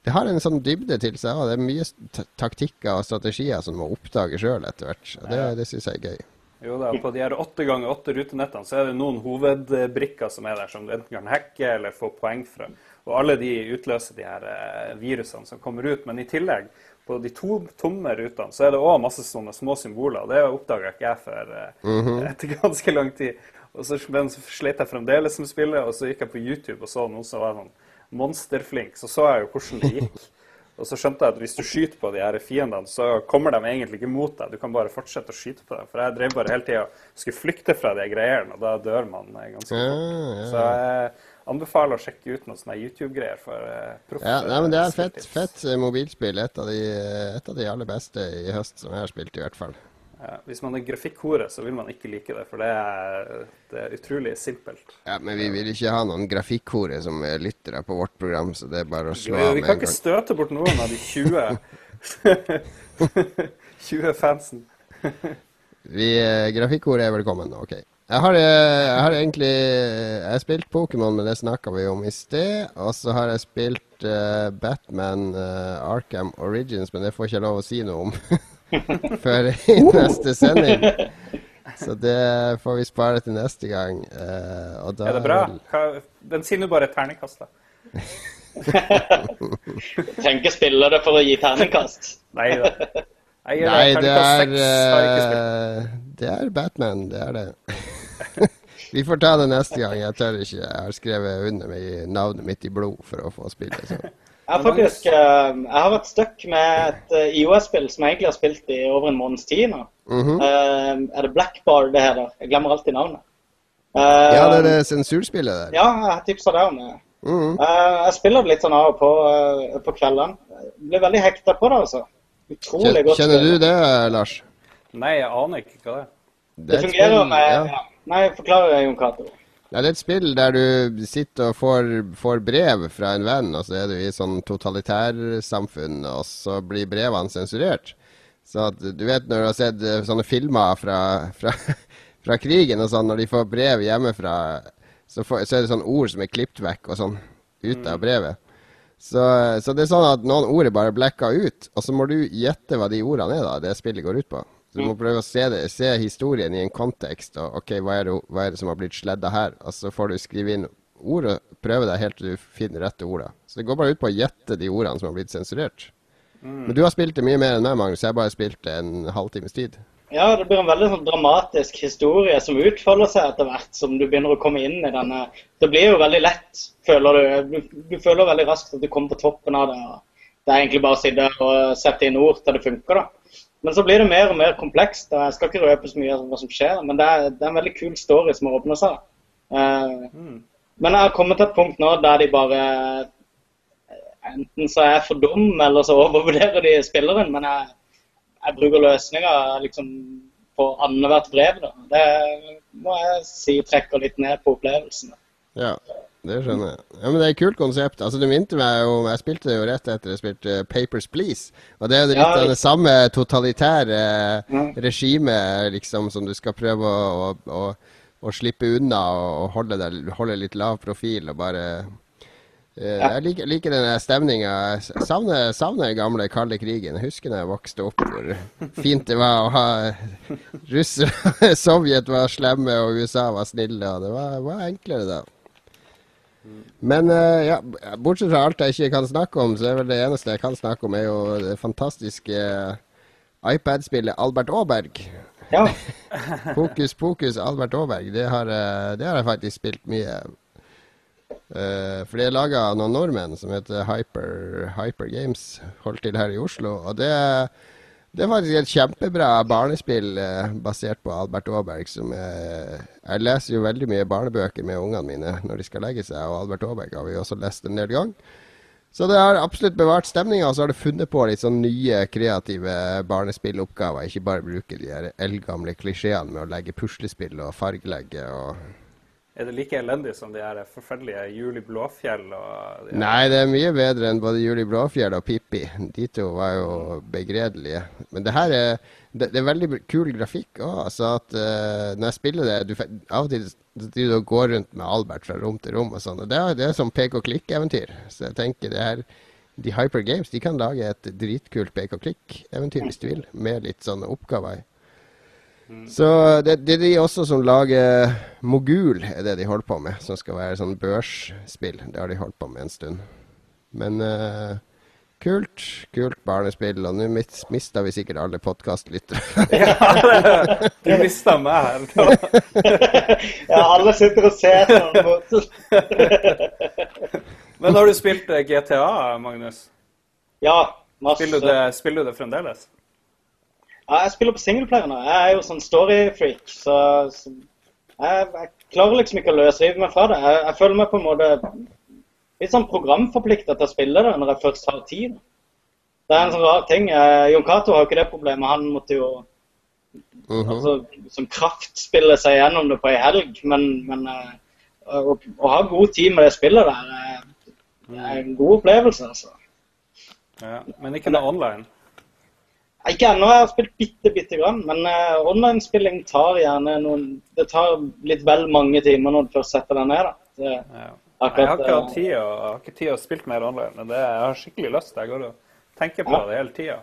Det har en sånn dybde til seg. Og det er mye taktikker og strategier som du må oppdage sjøl etter hvert. Det, det syns jeg er gøy. Jo da, på de her åtte ganger åtte rutenettene så er det noen hovedbrikker som er der, som du enten kan hacke eller få poeng fra. Og alle de utløser de her eh, virusene som kommer ut. Men i tillegg, på de to tomme rutene, så er det òg masse sånne små symboler. Det oppdaga ikke jeg før mm -hmm. etter ganske lang tid. Og så, men så slet jeg fremdeles med spillet, og så gikk jeg på YouTube og så noen som var sånn monsterflink. Så så jeg jo hvordan det gikk. Og så skjønte jeg at hvis du skyter på de her fiendene, så kommer de egentlig ikke mot deg. Du kan bare fortsette å skyte på dem. For jeg drev bare hele tida og skulle flykte fra de greiene, og da dør man ganske fort. Ja, ja. Så jeg anbefaler å sjekke ut noen sånne YouTube-greier for uh. Ja, nei, men det er fett, fett mobilspill. Et av, de, et av de aller beste i høst som jeg har spilt, i hvert fall. Ja, hvis man er grafikkhore, så vil man ikke like det, for det er, det er utrolig simpelt. Ja, Men vi vil ikke ha noen grafikkhore som lyttere på vårt program, så det er bare å slå av med en gang. Vi kan ikke støte bort noen av de 20 20 fansen. vi, eh, grafikkhore er velkommen, OK. Jeg har, eh, jeg har egentlig Jeg har spilt Pokémon, men det snakka vi om i sted. Og så har jeg spilt uh, Batman uh, Arkham Origins, men det får ikke lov å si noe om. før i neste sending. Så det får vi spare til neste gang. Uh, er det bra? Hva, den sier nå bare terningkast, da. Tenker spillere for å gi terningkast. Nei da. Nei, det er, uh, det er Batman. Det er det. vi får ta det neste gang. Jeg tør ikke. Jeg har skrevet under med navnet mitt i blod for å få spille. Så. Jeg har faktisk uh, jeg har vært stuck med et IOS-spill som jeg egentlig har spilt i over en måneds tid nå. Mm -hmm. er det Blackbar det heter? Jeg glemmer alltid navnet. ja, det er det sensurspillet der. Ja, jeg tipsa det om det. Mm -hmm. jeg spiller det litt sånn av og på på kveldene. Blir veldig hekta på det, altså. Utrolig godt. Kjenner du det, Lars? Nei, jeg aner ikke hva det er. Det, det fungerer med ja. ja. Nei, forklarer Jon Cato. Ja, det er et spill der du sitter og får, får, brev fra en venn, og så er du i sånn totalitærsamfunn, og så blir brevene sensurert. Så at, du vet når du har sett eh, sånne filmer fra, fra, fra krigen og sånn, når de får brev hjemmefra, så, får, så er det sånne ord som er klippet vekk og sånn ut av mm. brevet. Så, så, det er sånn at noen ord er bare blacka ut, og så må du gjette hva de ordene er, da, det spillet går ut på. Du må prøve å se, det, se, historien i en kontekst. og ok, hva er, det, hva er det som har blitt sledda her? Og så får du skrive inn ord og prøve deg helt til du finner rette ordet. Så det går bare ut på å gjette de ordene som har blitt sensurert. Mm. Men du har spilt det mye mer enn meg, Magnus. Jeg har bare spilt det en halvtimes tid. Ja, det blir en veldig sånn dramatisk historie som utfolder seg etter hvert som du begynner å komme inn i denne. Det blir jo veldig lett, føler du. Du, du føler veldig raskt at du kommer på toppen av det. Det er egentlig bare å sitte og sette inn ord til det funker, da. Men så blir det mer og mer komplekst. og Jeg skal ikke røpe så mye av hva som skjer, men det er, det er en veldig kul story som har åpna seg. Uh, mm. Men jeg har kommet til et punkt nå der de bare Enten så er jeg for dum, eller så overvurderer de spilleren. Men jeg, jeg bruker løsninger liksom på annethvert brev. da. Det må jeg si trekker litt ned på opplevelsen. Ja. Det skjønner jeg. Ja, men Det er et kult konsept. Altså, Det minte meg jo Jeg spilte det jo rett etter jeg spilte Papers Please. Og det er jo litt Ja, av det samme totalitære Mm. regimet liksom, som du skal prøve å, å, å, slippe unna og, holde, der, holde litt lav profil og bare eh, Ja. Jeg liker, liker den stemninga. Savner, savner gamle kalde krigen. Jeg husker da jeg vokste opp, hvor fint det var å ha russere Sovjet var slemme, og USA var snille. og Det var, var enklere da. Men eh, ja, bortsett fra alt jeg ikke kan snakke om, så er vel det eneste jeg kan snakke om, er jo det fantastiske iPad-spillet Albert Aaberg. Ja. Fokus, fokus, Albert Aaberg. Det har, eh, det har jeg faktisk spilt mye. Uh, for det er laga av noen nordmenn som heter Hyper, Hyper Games, holdt til her i Oslo. Og det, det er faktisk et kjempebra barnespill eh, basert på Albert Aaberg. Som er, jeg leser jo veldig mye barnebøker med ungene mine når de skal legge seg, og Albert Aaberg har vi også lest en del gang. Så det har absolutt bevart stemninga, og så har det funnet på litt sånn nye kreative barnespilloppgaver. Ikke bare bruke de eldgamle klisjeene med å legge puslespill og fargelegge og Er det like elendig som de her forferdelige Juli Blåfjell de Nei, det er mye bedre enn både Juli Blåfjell og Pippi. De to var jo begredelige. Men det her er det, det er veldig kul grafikk òg. Altså eh, når jeg spiller det du, Av og til du går rundt med Albert fra rom til rom og sånn. Og det er, det er som pek og klikk-eventyr. Så jeg tenker det her De Hyper Games de kan lage et dritkult pek og klikk-eventyr hvis du vil, med litt sånne oppgaver Så det, det er de også som lager Mogul, er det de holder på med. Som skal være sånn børsspill. Det har de holdt på med en stund. Men uh, kult. Kult barnespill. Og nå mis- mista vi sikkert alle podkastlyttere. Ja, du mista meg her. ja, alle sitter og ser sånn. Men har du spilt eh, GTA, Magnus? Ja, masse. Spiller du det, spiller du det fremdeles? Ja, jeg spiller på singleplayer nå. Jeg er jo sånn story-freak, så, så jeg, jeg klarer liksom ikke å løsrive meg fra det. Jeg, jeg føler meg på en måte litt sånn programforplikta til å spille det når jeg først har tid. Det er en sånn rar ting. Eh, Jon Cato har jo ikke det problemet. Han måtte jo Mhm. altså, som kraftspille seg gjennom det på ei helg. Men, men eh, å, å ha god tid med det spillet der det er en god opplevelse, altså. Ja, men ikke det online? Ikke ennå, jeg har spilt bitte, bitte grann. Men uh, online-spilling tar gjerne noen Det tar litt vel mange timer når du først setter deg ned. da. Det, Ja. akkurat, Jeg har ikke hatt eh, tid og, jeg har ikke tid å spille mer online, men det, jeg har skikkelig lyst. Jeg går og tenker på Ja. det hele tida.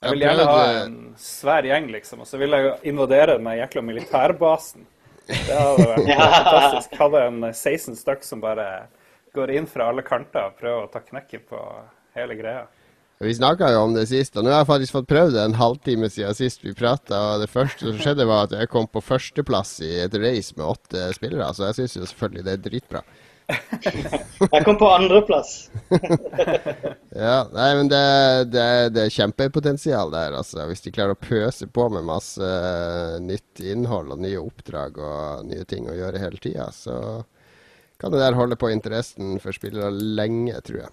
Jeg vil gjerne ha en svær gjeng, liksom, og så vil jeg invadere den jækla militærbasen. Det hadde vært Ja. fantastisk. Hadde en 16 stykk som bare går inn fra alle kanter og prøver å ta knekken på hele greia. Vi snakka jo om det sist, og nå har jeg faktisk fått prøvd det en halvtime siden sist vi prata. Og det første som skjedde, var at jeg kom på førsteplass i et race med åtte spillere. Så jeg syns jo selvfølgelig det er dritbra. Jeg kom på andreplass. Ja, nei, men det, det, det er kjempepotensial der, altså. Hvis de klarer å pøse på med masse eh, nytt innhold og nye oppdrag og nye ting å gjøre hele tida, så kan det der holde på interessen for spillere lenge, tror jeg.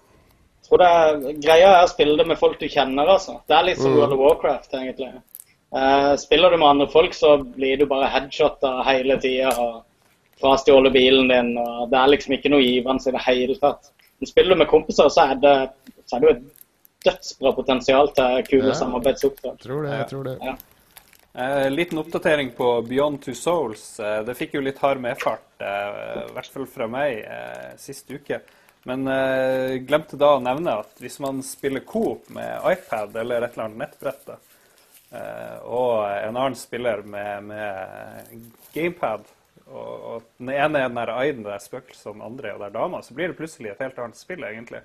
Tror det er Greia er å spille det med folk du kjenner, altså. Det er litt som Mm. World of Warcraft, egentlig. Uh, spiller du med andre folk, så blir du bare headshotta hele tida og frastjålet bilen din, og det er liksom ikke noe givende i det hele tatt. Men spiller du med kompiser, så er det, så er det jo et dødsbra potensial til kule Ja. samarbeidsoppdrag. Tror det, jeg tror det. Ja. Eh, liten oppdatering på Beyond Two Souls. Eh, det fikk jo litt hard medfart, eh, i hvert fall fra meg, eh, sist uke. Men eh, glemte da å nevne at hvis man spiller Coop med iPad eller et eller annet nettbrett, eh, og en annen spiller med, med gamepad, og, og den ene er den der Aiden, det er spøkelset, og den andre er der dama, så blir det plutselig et helt annet spill, egentlig.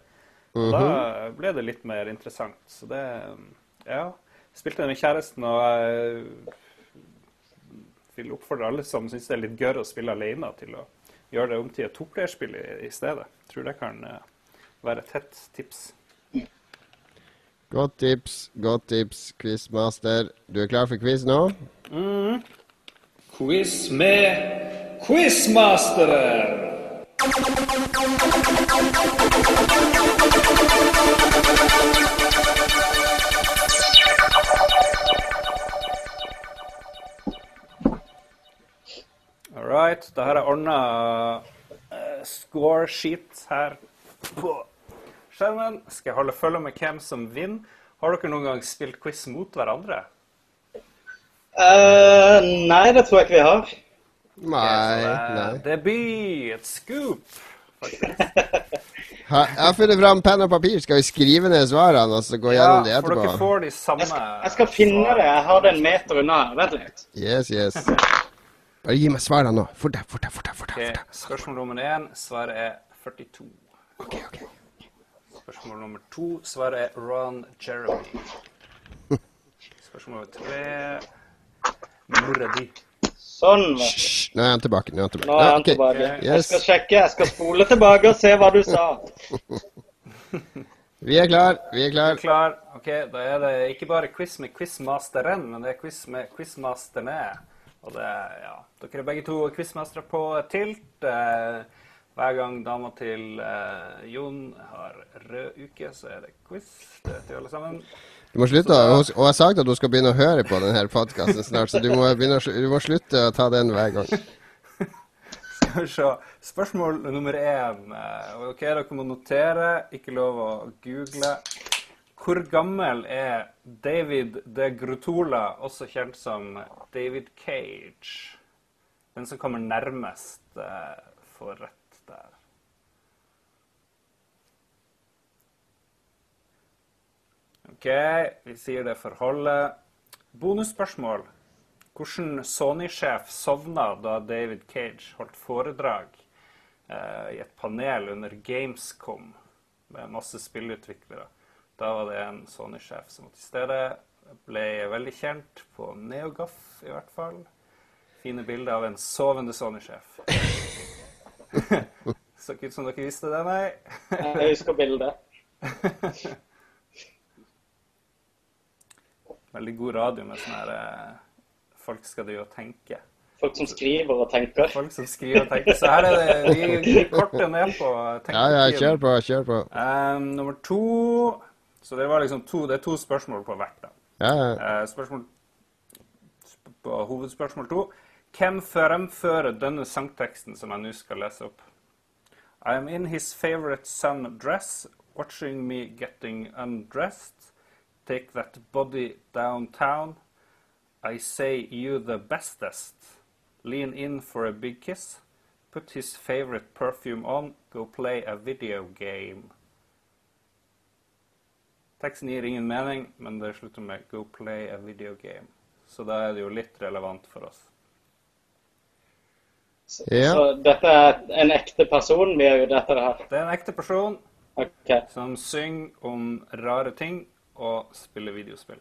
Og Da ble det litt mer interessant. Så det Ja. Spilte det med kjæresten, og jeg vil oppfordre alle som syns det er litt gørr å spille alene, til å gjøre det om til et toplayerspill i, i stedet. Tror det kan eh, være et hett tips. Godt tips, godt tips, quizmaster. Du er klar for quiz nå? Quiz med quizmasteren! All right. Da har jeg ordna score sheet her på skjermen. Skal jeg holde følge med hvem som vinner. Har dere noen gang spilt quiz mot hverandre? Uh, nei, det tror jeg ikke vi har. Nei, Så, det, nei. Debut, et scoop. Jeg har funnet fram penn og papir. Skal vi skrive ned svarene og så gå gjennom de Ja, for dere får de samme Jeg skal, jeg skal finne det. Jeg har det en meter unna. Vent litt. Yes, yes. Bare gi meg svarene nå. Fort deg, fort deg, fort deg. fort deg, Ok. Spørsmål nummer én. Svaret er 42. Ok, ok. Spørsmål nummer to. Svaret er Ron Jeremy. Spørsmål nummer tre. Muradi. Sånn. vet du. Hysj, Nå er han tilbake. Nå er han tilbake. Nå er han okay. tilbake. Jeg skal sjekke. Jeg skal spole tilbake og se hva du sa. Vi er klar. Vi er klar. klar. er klar? Ok, Da er det ikke bare quiz med quizmasteren, men det er quiz med quizmasterne. Og det ja, Dere er begge to quizmestere på tilt. Eh, hver gang dama til eh, Jon har rød uke, så er det quiz. Det vet vi alle sammen. Du må slutte, å- hun- Og jeg sagt at du skal begynne å høre på denne podkasten snart, så du må, begynne, du må slutte å ta den hver gang. Skal vi se. Spørsmål nummer én. Eh, ok, Dere må notere. Ikke lov å google. Hvor gammel er David de Grutola, også kjent som David Cage? Den som kommer nærmest, uh, får rett der. OK, vi sier det forholdet. Bonusspørsmål. Hvordan Sony-sjef sovna da David Cage holdt foredrag uh, i et panel under Gamescom med masse spillutviklere? Da var det en Sony-sjef som var til stede. Ble veldig kjent på Neogaf, i hvert fall. Fine bilder av en sovende Sony-sjef. Så ikke ut som dere visste det, nei. Jeg husker bildet. Veldig god radio med sånn her eh, Folk skal drive og tenke. Folk som skriver og tenker. Folk som skriver og tenker. Så her er det Vi, vi korter ned på Ja, ja, kjør på, kjør på. Um, nummer to Så det var liksom to, det er to spørsmål på hvert. da. Ja, ja. Eh, spørsmål sp- på hovedspørsmål to. Hvem fremfører denne sangteksten som jeg nå skal lese opp? I am in his favorite sun dress, watching me getting undressed. Take that body downtown. I say you the bestest. Lean in for a big kiss. Put his favorite perfume on. Go play a video game. Teksten gir ingen mening, men det slutter med 'go play a video game'. Så da er det jo litt relevant for oss. Så, Ja. så dette er en ekte person vi er ute etter det her. Det er en ekte person okay. som synger om rare ting og spiller videospill.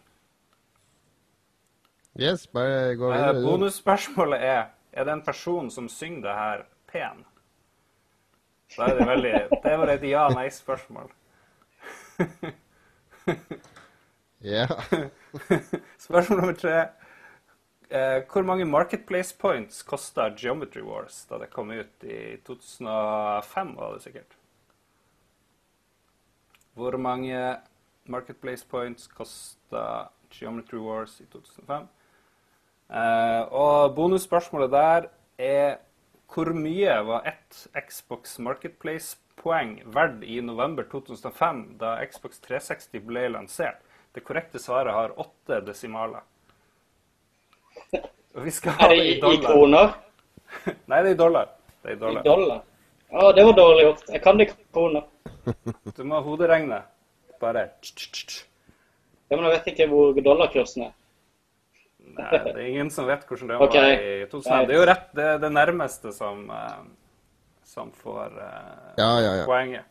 Yes, bare gå Eh, videre. du. bonusspørsmålet er er det en person som synger det her pen. Da er det veldig Det var et ja-nei-spørsmål. Ja. Spørsmål nummer tre. Eh, hvor mange Marketplace points kosta Geometry Wars da det kom ut i 2005, var det sikkert? Hvor mange Marketplace points kosta Geometry Wars i 2005? Eh, og bonusspørsmålet der er hvor mye var ett Xbox Marketplace-poeng verdt i november 2005, da Xbox 360 ble lansert? Det korrekte svaret har åtte desimaler. Og vi skal ha det i, dollar. i kroner? Nei, det er i dollar. Det er i I dollar. dollar? Å, det var dårlig gjort. Jeg kan det i kroner. Du må hoderegne. Bare. Ja, men jeg vet ikke hvor dollarkursen er. Nei, det er ingen som vet hvordan det var var i 2000. Det er jo rett, det det nærmeste som, eh, som får uh, Ja, ja, ja. poenget.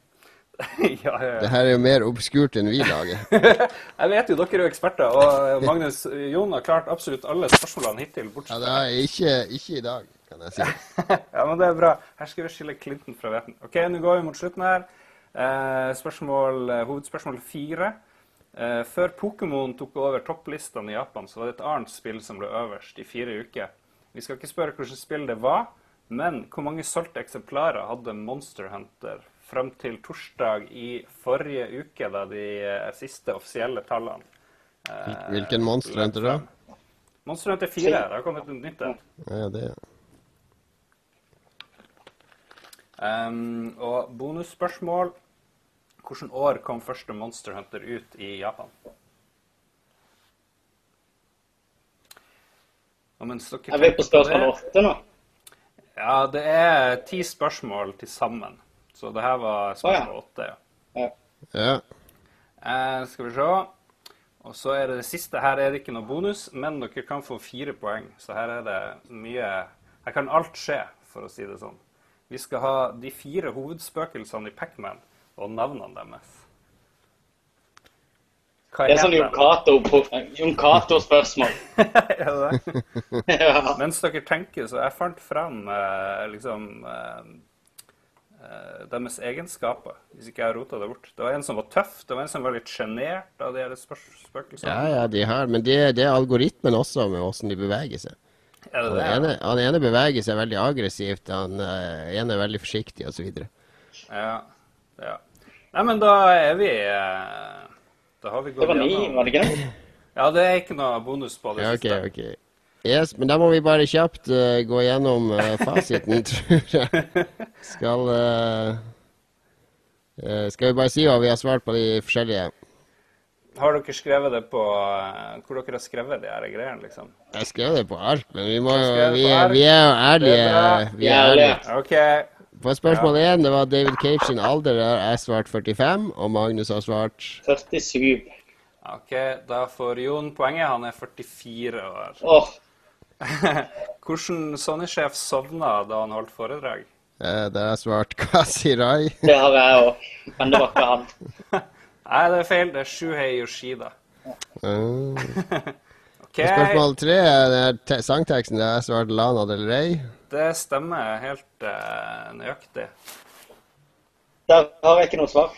ja, ja, Det ja. her er jo mer obskurt enn vi lager. Jeg vet jo, dere er jo eksperter, og Magnus Jon har klart absolutt alle spørsmålene hittil. Ja, bortsett det fra er ikke, ikke i dag, kan jeg si. Ja, men det er bra. Her skal vi skille Clinton fra hveten. Ok, nå går vi mot slutten her. Eh, spørsmål, eh, hovedspørsmål fire. Eh, før Pokémon tok over topplistene i Japan, så var det et annet spill som ble øverst i fire uker. Vi skal ikke spørre hvilket spill det var, men hvor mange solgte eksemplarer hadde Monster Hunter frem til torsdag i forrige uke, da de eh, siste offisielle tallene eh, Hvilken Monster Hunter da? Monster Hunter 4. Det har kommet et nytt et. Ja, det Um, og bonusspørsmål. Hvilket år kom første Monster Hunter ut i Japan? Og mens dere Er vi på spørsmål åtte nå? Ja, det er ti spørsmål til sammen. Så det her var spørsmål åtte. ja. Ja. Ja. Eh, skal vi se. Og så er det det siste. Her er det ikke noe bonus, men dere kan få fire poeng. Så her er det mye Her kan alt skje, for å si det sånn. Vi skal ha de fire hovedspøkelsene i Pacman og navnene deres. Det er sånn Jon Cato-spørsmål. Er det det? ja. Mens dere tenker, så jeg fant fram eh, liksom eh, eh, deres egenskaper, hvis ikke jeg har rota det bort. Det var en som var tøff, det var en som var litt sjenert av de her spør spøkelsene. ja, ja, de har Men det, det er algoritmen også, med åssen de beveger seg. Er det Han det? ene, han ene beveger seg veldig aggressivt, han uh, ene er veldig forsiktig, osv. Ja. ja. Nei, men da er vi eh, Da har vi gått Det var ni, var det ikke det? Ja, det er ikke noe bonus på det Ja, ok, siste. ok. Yes, men da må vi bare kjapt uh, gå gjennom uh, fasiten, tror jeg. Skal uh, eh, Skal vi bare si hva vi har svart på de forskjellige? Har dere skrevet det på Hvor dere har skrevet de her greiene, liksom? Jeg skrev det på alt, men vi må Vi, vi er jo ærlige. Er. Vi er ærlige. Ærlige. På spørsmål én, det var David Cage sin alder. Der har jeg svart 45, og Magnus har svart 47. ok, Da får Jon poenget. Han er 44 år. Oh. Hvordan Sony-sjef sovna da han holdt foredrag? eh, det har jeg svart Kasi Rai. det har jeg òg. Men det var ikke han. Nei, det er feil. Det er Shuhei Yoshida. Eh, OK, Spørsmål tre, det er sangteksten. Det har jeg svart Lana Del Rey. Det stemmer helt uh, nøyaktig. Der har jeg ikke noe svar.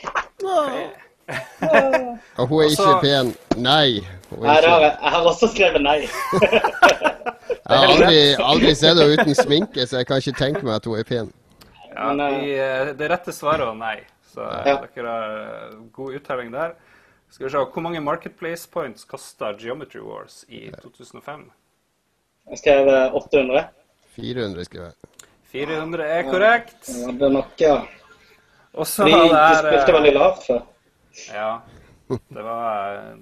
Og hun er ikke pen. Nei. Hun er Nei, ikke. jeg. Jeg har også skrevet nei. Jeg har aldri, aldri sett henne uten sminke, så jeg kan ikke tenke meg at hun er pen. Ja, Men, eh, i, det rette svaret var nei. Så Ja. dere har eh, god uttelling der. Skal vi se, Hvor mange Marketplace points kosta Geometry Wars i 2005? Jeg skrev eh, 800. 400 skriver jeg. 400 er korrekt. Ja, det er nok, ja. Og så har det spilte veldig lavt før. Ja, det var eh,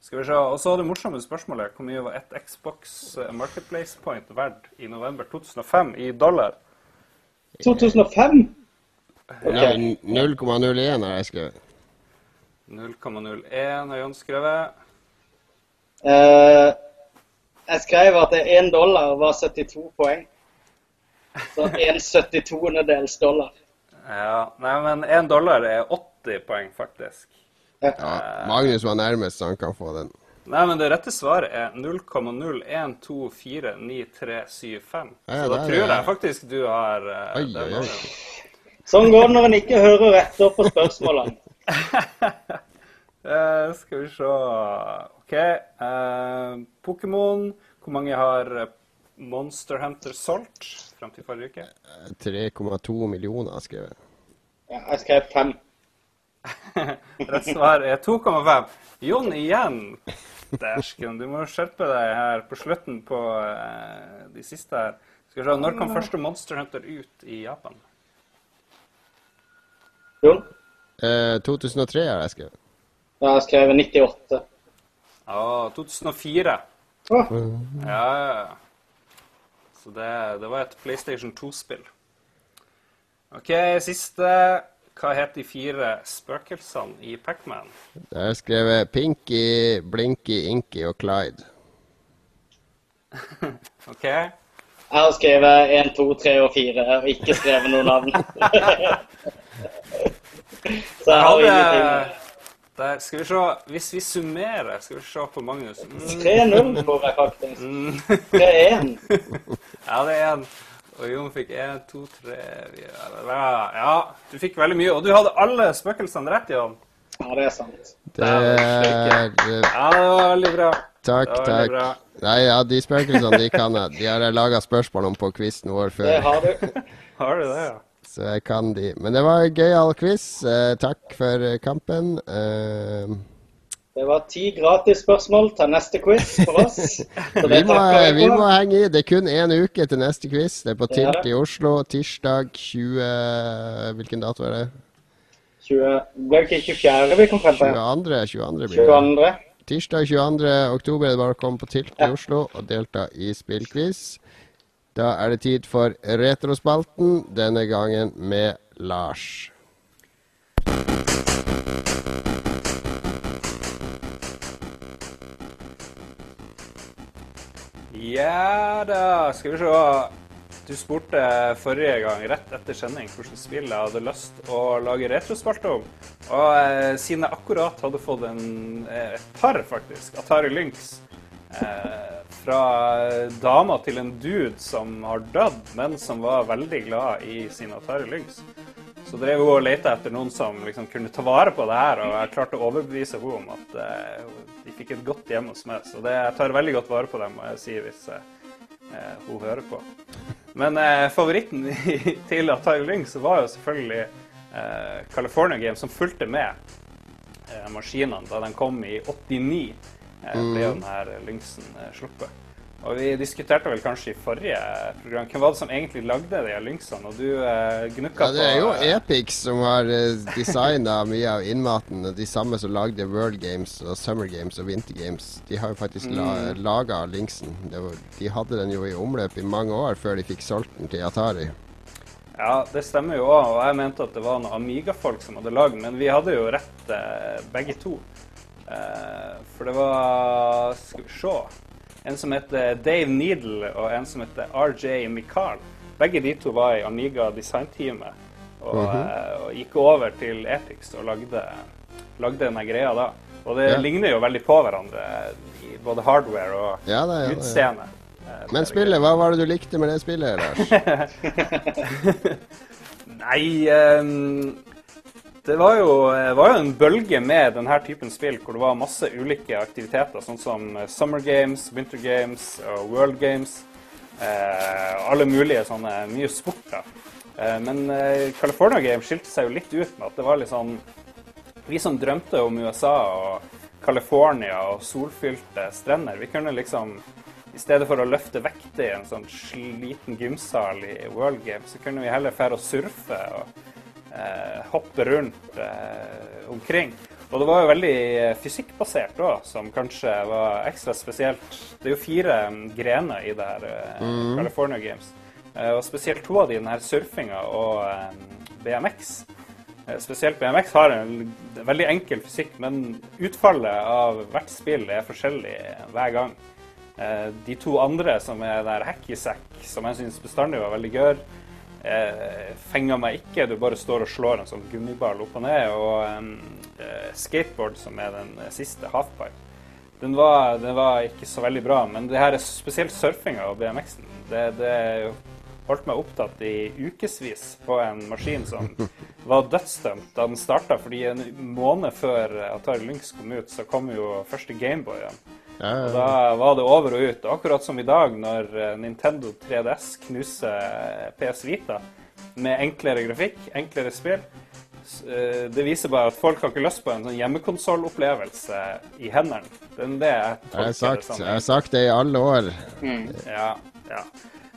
Skal vi se. Og så det morsomme spørsmålet. Hvor mye var ett Xbox eh, Marketplace point verdt i november 2005 i dollar? 2005? Okay. Nei, 0,01 har jeg skrevet. 0,01 har Jon skrevet. Eh, jeg skrev at én dollar var 72 poeng. Så en 72-dels dollar. Ja, nei, men én dollar er 80 poeng, faktisk. Ja, Magnus var nærmest, så han kan få den. Nei, men det rette svaret er 0,01249375. Ja, ja, Så da tror jeg faktisk du har uh, Oi, det oi, Sånn går det når en ikke hører rett opp på spørsmålene. Eh, skal vi se OK. Uh, Pokémon. Hvor mange har Monster Hunter solgt frem til forrige uke? 3,2 millioner har jeg skrevet. Ja, jeg skrev fem. Rett svar er 2,5. Jon igjen. Dæsken, du må skjerpe deg her på slutten på uh, de siste her. Skal vi se, Når kom første Monster Hunter ut i Japan? Jon? Uh, 2003 har jeg skrevet. Da har jeg skrevet 98. Ja, 2004. Åh, Ja, ja, ja. Så det, det var et PlayStation 2-spill. OK, siste. Hva het de fire spøkelsene i Pacman? Det jeg skrevet Pinky, Blinky, Inky og Clyde. OK? Jeg har skrevet 1, 2, 3 og 4, og ikke skrevet noe navn. Så jeg har ingenting. Der, skal vi se Hvis vi summerer Skal vi se på Magnus. Mm, 3-0 får jeg faktisk. mm. 3-1. Ja, det er 1. Og Jon fikk én, to, tre fire Ja, du fikk veldig mye. Og du hadde alle spøkelsene rett, Jon. Ja, det er sant. Det er Ja, det var veldig bra. Takk, Det takk. bra. Nei, ja, de spøkelsene de kan jeg. De har jeg laga spørsmål om på quizen vår Det før, har du. Har du det, ja? Så jeg kan de. Men det var en gøyal quiz. Eh, takk for kampen. Eh, Det var ti gratis spørsmål til neste quiz for oss. Vi må, vi må henge i. Det er kun én uke til neste quiz. Det er på Tilt i Oslo tirsdag 20 Hvilken dato er det? 20, ble det ikke 24. vi kom frem til? 22. 22. blir det. 22. Tirsdag 22. oktober er det bare å komme på Tilt i. Oslo og delta i spillquiz. Da er det tid for Retrospalten, denne gangen med Lars. Ja da, skal vi se. Du spurte forrige gang, rett etter sending, hvilket spill jeg hadde lyst å lage retrospalte om. Og eh, siden jeg akkurat hadde fått en eh, et par, faktisk, Atari Lynx, fra dama til en dude som har dødd, men som var veldig glad i sin Atari Lynx, så drev hun og lette etter noen som liksom kunne ta vare på det her, og jeg klarte å overbevise henne om at eh, de fikk et godt hjem hos meg. Så det, jeg tar veldig godt vare på dem, må jeg si, hvis eh, eh, hun hører på. Men eh, favoritten til Atari Lynx var jo selvfølgelig eh, California Game, som fulgte med eh, maskinene da den kom i 89. Eh, ble jo denne Lynxen eh, sluppet. Og vi diskuterte vel kanskje i forrige program hvem var det som egentlig lagde de Lynxene, og du eh, gnukka Ja, det er jo på eh, Epic som har designa mye av innmaten. De samme som lagde World Games og Summer Games og Winter Games. De har jo faktisk la, Mm. laga Lynxen. De hadde den jo i omløp i mange år før de fikk solgt den til Atari. Ja, det stemmer jo òg, og jeg mente at det var noen Amiga-folk som hadde lagd men vi hadde jo rett eh, begge to. Eh, for det var Skal vi se En som heter Dave Needle, og en som heter RJ Michael. Begge de to var i Amiga designteamet og, eh, og gikk over til Epix og lagde, lagde denne greia da. Og det Ja. ligner jo veldig på hverandre i både hardware og Ja, det ja, utseende. eh, Men spillet, hva var det du likte med det spillet, Lars? Nei ehm, Det var jo, var jo en bølge med denne typen spill hvor det var masse ulike aktiviteter, sånn som eh, Summer Games, Winter Games og World Games. Eh, alle mulige sånne mye sporter. Eh, men eh, California Games skilte seg jo litt ut med at det var litt sånn Vi som drømte om USA og California og solfylte strender, vi kunne liksom i stedet for å løfte vekter i en sånn sliten gymsal i World Games, så kunne vi heller fære og surfe og eh, hoppe rundt eh, omkring. Og det var jo veldig eh, fysikkbasert òg, som kanskje var ekstra spesielt. Det er jo fire mm, grener i det her eh, California Games. Eh, og spesielt to av de, den her surfinga og eh, BMX. Eh, Spesielt BMX har en veldig enkel fysikk, men utfallet av hvert spill er forskjellig hver gang. Eh, De to andre, som er der hacky sack, som jeg syns bestandig var veldig gøy, eh, fenger meg ikke. Du bare står og slår en sånn gummiball opp og ned. Og eh, skateboard, som er den siste, halfpipe, den var, den var ikke så veldig bra. Men det her er spesielt surfinga og BMX-en. Det, det holdt meg opptatt i ukevis på en maskin som var dødsdømt da den starta. Fordi en måned før Atari Lynx kom ut, så kom jo første Gameboyen. Og da var det over og ut. Akkurat som i dag, når eh, Nintendo 3DS knuser PS Vita med enklere grafikk, enklere spill. Eh, Det viser bare at folk har ikke lyst på en sånn hjemmekonsollopplevelse i hendene. Det er det jeg jeg tolker det sagt, som. jeg har sagt det i alle år. Ja, ja.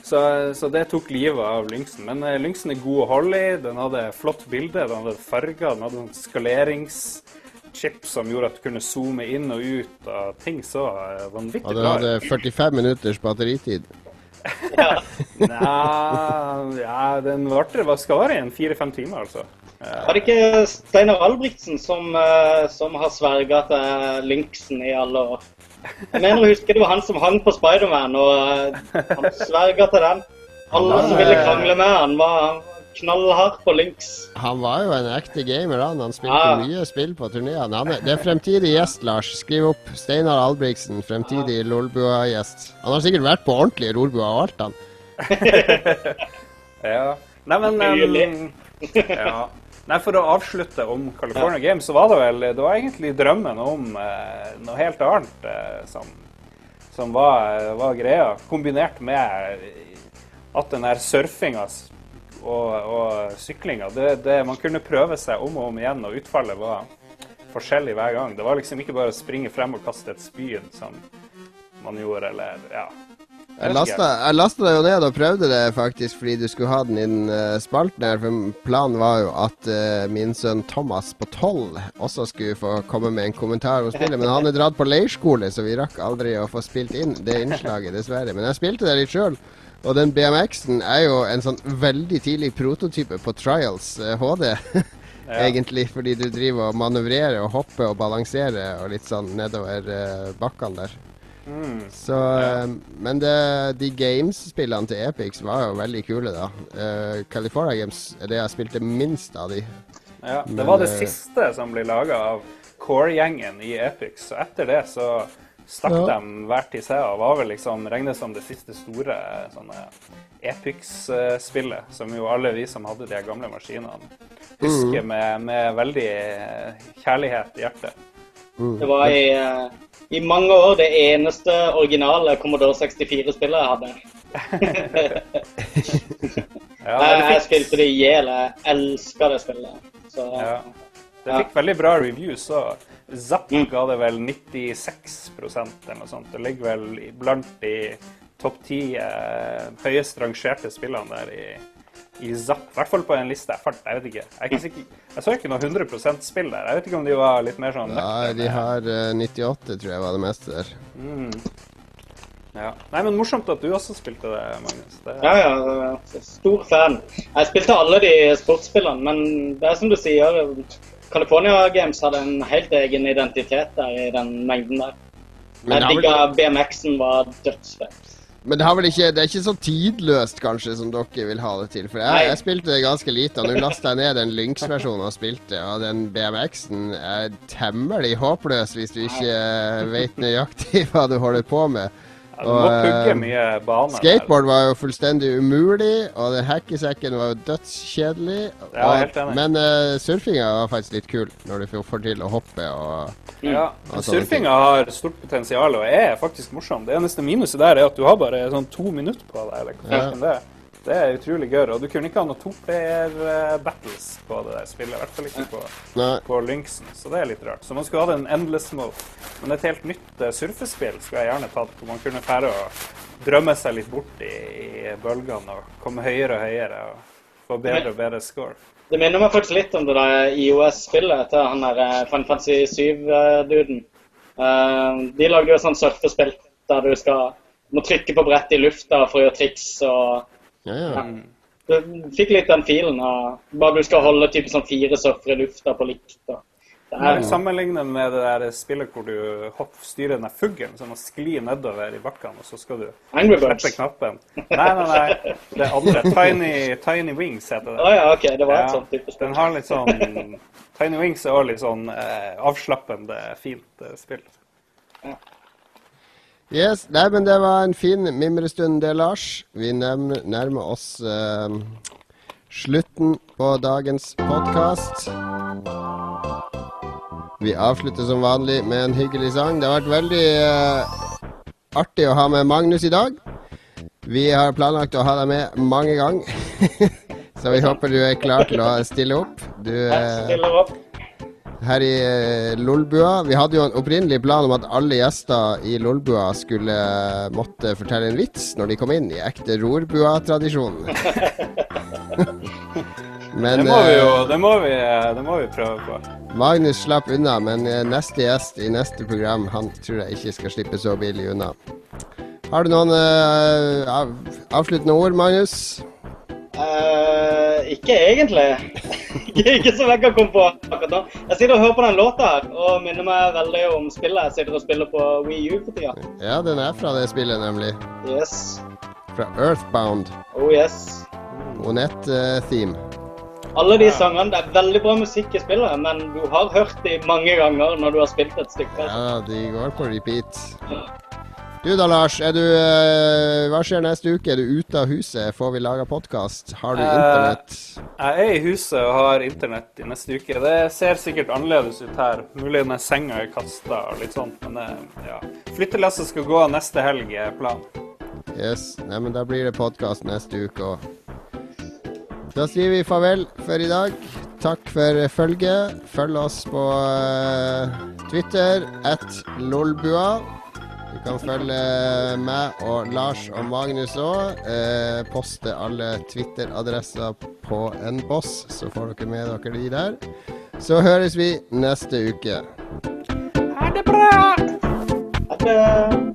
Så, så det tok livet av Lynxen. Men eh, Lynxen er god å holde i. Den hadde flott bilde, den hadde farger, den hadde en skaleringschip som gjorde at du kunne zoome inn og ut av ting så vanvittig vanvittig Og den hadde 45 minutters batteritid. ja. Nei, ja, den varte hva skal være igjen? Fire-fem timer, altså. Var det ikke Steinar Albrigtsen som, eh, som har sverga til Lynxen i alle år? Jeg mener å huske det var han som hang på Spiderman, og eh, han sverga til den. Alle som ville krangle med han, var knallhard på Lynx. Han var jo en ekte gamer, han. Han spilte Ja. mye spill på turneene. Det er fremtidig gjest, Lars. Skriv opp. Steinar Albrigtsen, fremtidig Lolbua-gjest. Han har sikkert vært på ordentlige Lolbua og alt, han. Ja. Nei, men um, ja. Nei, For å avslutte om California Games, så var det vel Det var egentlig drømmen om eh, noe helt annet eh, som, som var, var greia. Kombinert med at den der surfinga og, og syklinga det, det, Man kunne prøve seg om og om igjen, og utfallet var forskjellig hver gang. Det var liksom ikke bare å springe frem og kaste et spyd som man gjorde, eller ja. Jeg lasta, lasta jo ned og prøvde det faktisk fordi du skulle ha den i den uh, spalten her. For planen var jo at uh, min sønn Thomas på tolv også skulle få komme med en kommentar om spillet. Men han er dratt på leirskole, så vi rakk aldri å få spilt inn det innslaget, dessverre. Men jeg spilte det litt sjøl. Og den BMX-en er jo en sånn veldig tidlig prototype på Trials uh, HD. Egentlig, fordi du driver og manøvrerer og hopper og balanserer og litt sånn nedover bakkene der. Mm. Så, ja. Eh, men det, de Games-spillene til Epix var jo veldig kule, da. Uh, California Games er det jeg spilte minst av de. Ja, det men, var det uh, siste som ble laga av Core-gjengen i Epix. Så etter det så stakk ja. dem hver til seg og var vel liksom regnet som det siste store sånne Epix-spillet, som jo alle vi som hadde de gamle maskinene, husker mm. med, med, veldig kjærlighet i hjertet. Mm. Det var i i mange år det eneste originale Commodore 64-spillet jeg hadde. ja, jeg, jeg spilte det i hjel. Jeg elska det spillet. Så, ja. Det fikk veldig bra reviews òg. Zapp mm. ga det vel 96 eller noe sånt. Det ligger vel blant de topp ti eh, høyest rangerte spillene der i i Zapp. I hvert fall på en liste jeg fant. Jeg vet ikke. Jeg, ikke sikker. jeg så ikke noe 100 spill der. Jeg vet ikke om de var litt mer sånn Nei, de har uh, eh, 98, tror jeg var det meste der. Mm. Ja. Nei, men morsomt at du også spilte det, Magnus. Det... Ja, ja. Stor fan. Jeg spilte alle de sportsspillene, men det er som du sier, California Games hadde en helt egen identitet der i den mengden der. Jeg digga BMX-en var dødsfett. Men det, ikke, det, er ikke så tidløst kanskje som dere vil ha det til. For jeg, jeg spilte det ganske lite, og nå lasta jeg ned den Lynx-versjonen og spilte, og den BMX-en er temmelig håpløs hvis du ikke vet nøyaktig hva du holder på med. Ja, pugge eh, baner. Skateboard var jo fullstendig umulig, og den hackesekken var jo dødskjedelig. Ja, og. Men uh, surfinga var faktisk litt kul, når du får til å hoppe og Ja, og surfinga har stort potensial og er faktisk morsom. Det eneste minuset der er at du har bare sånn to minutter på deg. Eller ja. Det er. Utrolig gøy. Og du kunne ikke ha noen toplayer-battles på det der spillet. I hvert fall ikke på, på Lynxen, så det er litt rart. Så man skulle hatt en endless mode. Men et helt nytt uh, surfespill skulle jeg gjerne tatt, hvor man kunne fære og drømme seg litt bort i, i bølgene og komme høyere og høyere og få bedre og bedre score. Det minner meg faktisk litt om det der IOS-spillet til han der fanfancy Final 7-duden. Uh, eh, de lagde jo et sånt surfespill der du skal må trykke på brettet i lufta for å gjøre triks og ja, ja. Du fikk litt den filen av bare du skal holde type sånn fire surfere i lufta på likt. Da. Det Sammenligne med det der spillet hvor du hopp, styrer den fuglen som må skli nedover i bakkene, og så skal du slippe knappen. Nei, nei, nei. Det andre. Tiny, Tiny Wings heter det. Oh, ja, ok. Det var et ja, sånt type spill. Den har litt sånn Tiny Wings er også litt sånn eh, avslappende, fint eh, spill. Ja. Yes, Nei, men det var en fin mimrestund, det, Lars. Vi nærmer, oss eh, slutten på dagens podkast. Vi avslutter som vanlig med en hyggelig sang. Det har vært veldig eh, artig å ha med Magnus i dag. Vi har planlagt å ha deg med mange ganger. Så vi håper du er klar til å stille opp. Du, uh, stiller opp her i eh, Lolbua. Vi hadde jo en opprinnelig plan om at alle gjester i Lolbua skulle eh, måtte fortelle en vits når de kom inn, i ekte rorbua-tradisjon. Men, det må vi jo det må vi, det må vi prøve på. Magnus slapp unna, men eh, neste gjest i neste program Han tror jeg ikke skal slippe så billig unna. Har du noen uh, avsluttende ord, Magnus? Uh, ikke egentlig. ikke som jeg kan komme på akkurat nå. Jeg sitter og hører på den låta her, og minner meg veldig om spillet jeg sitter og spiller på Wii U for tida. Ja, den er fra det spillet, nemlig. Yes. Fra Earthbound. Oh yes. Onett-theme. Alle de sangene, Det er veldig bra musikk i spillet, men du har hørt de mange ganger når du har spilt et stykke. Ja, de går på repeat. Du da, Lars. Du, uh, hva skjer neste uke? Er du ute av huset? Får vi laga podkast? Har du uh, internett? Jeg er i huset og har internett i neste uke. Det ser sikkert annerledes ut her. Mulig med senga er kasta og litt sånt, men uh, ja. Flyttelasset skal gå neste helg, er planen. Yes. Nei, men da blir det podkast neste uke òg. Da sier vi farvel for i dag takk for følget. Følg oss på Twitter at lolbua. Du kan følge meg og Lars og Magnus òg. Eh, poste alle Twitter-adresser på en boss, så får dere med dere de der. Så høres vi neste uke. Ha det bra! Ha det.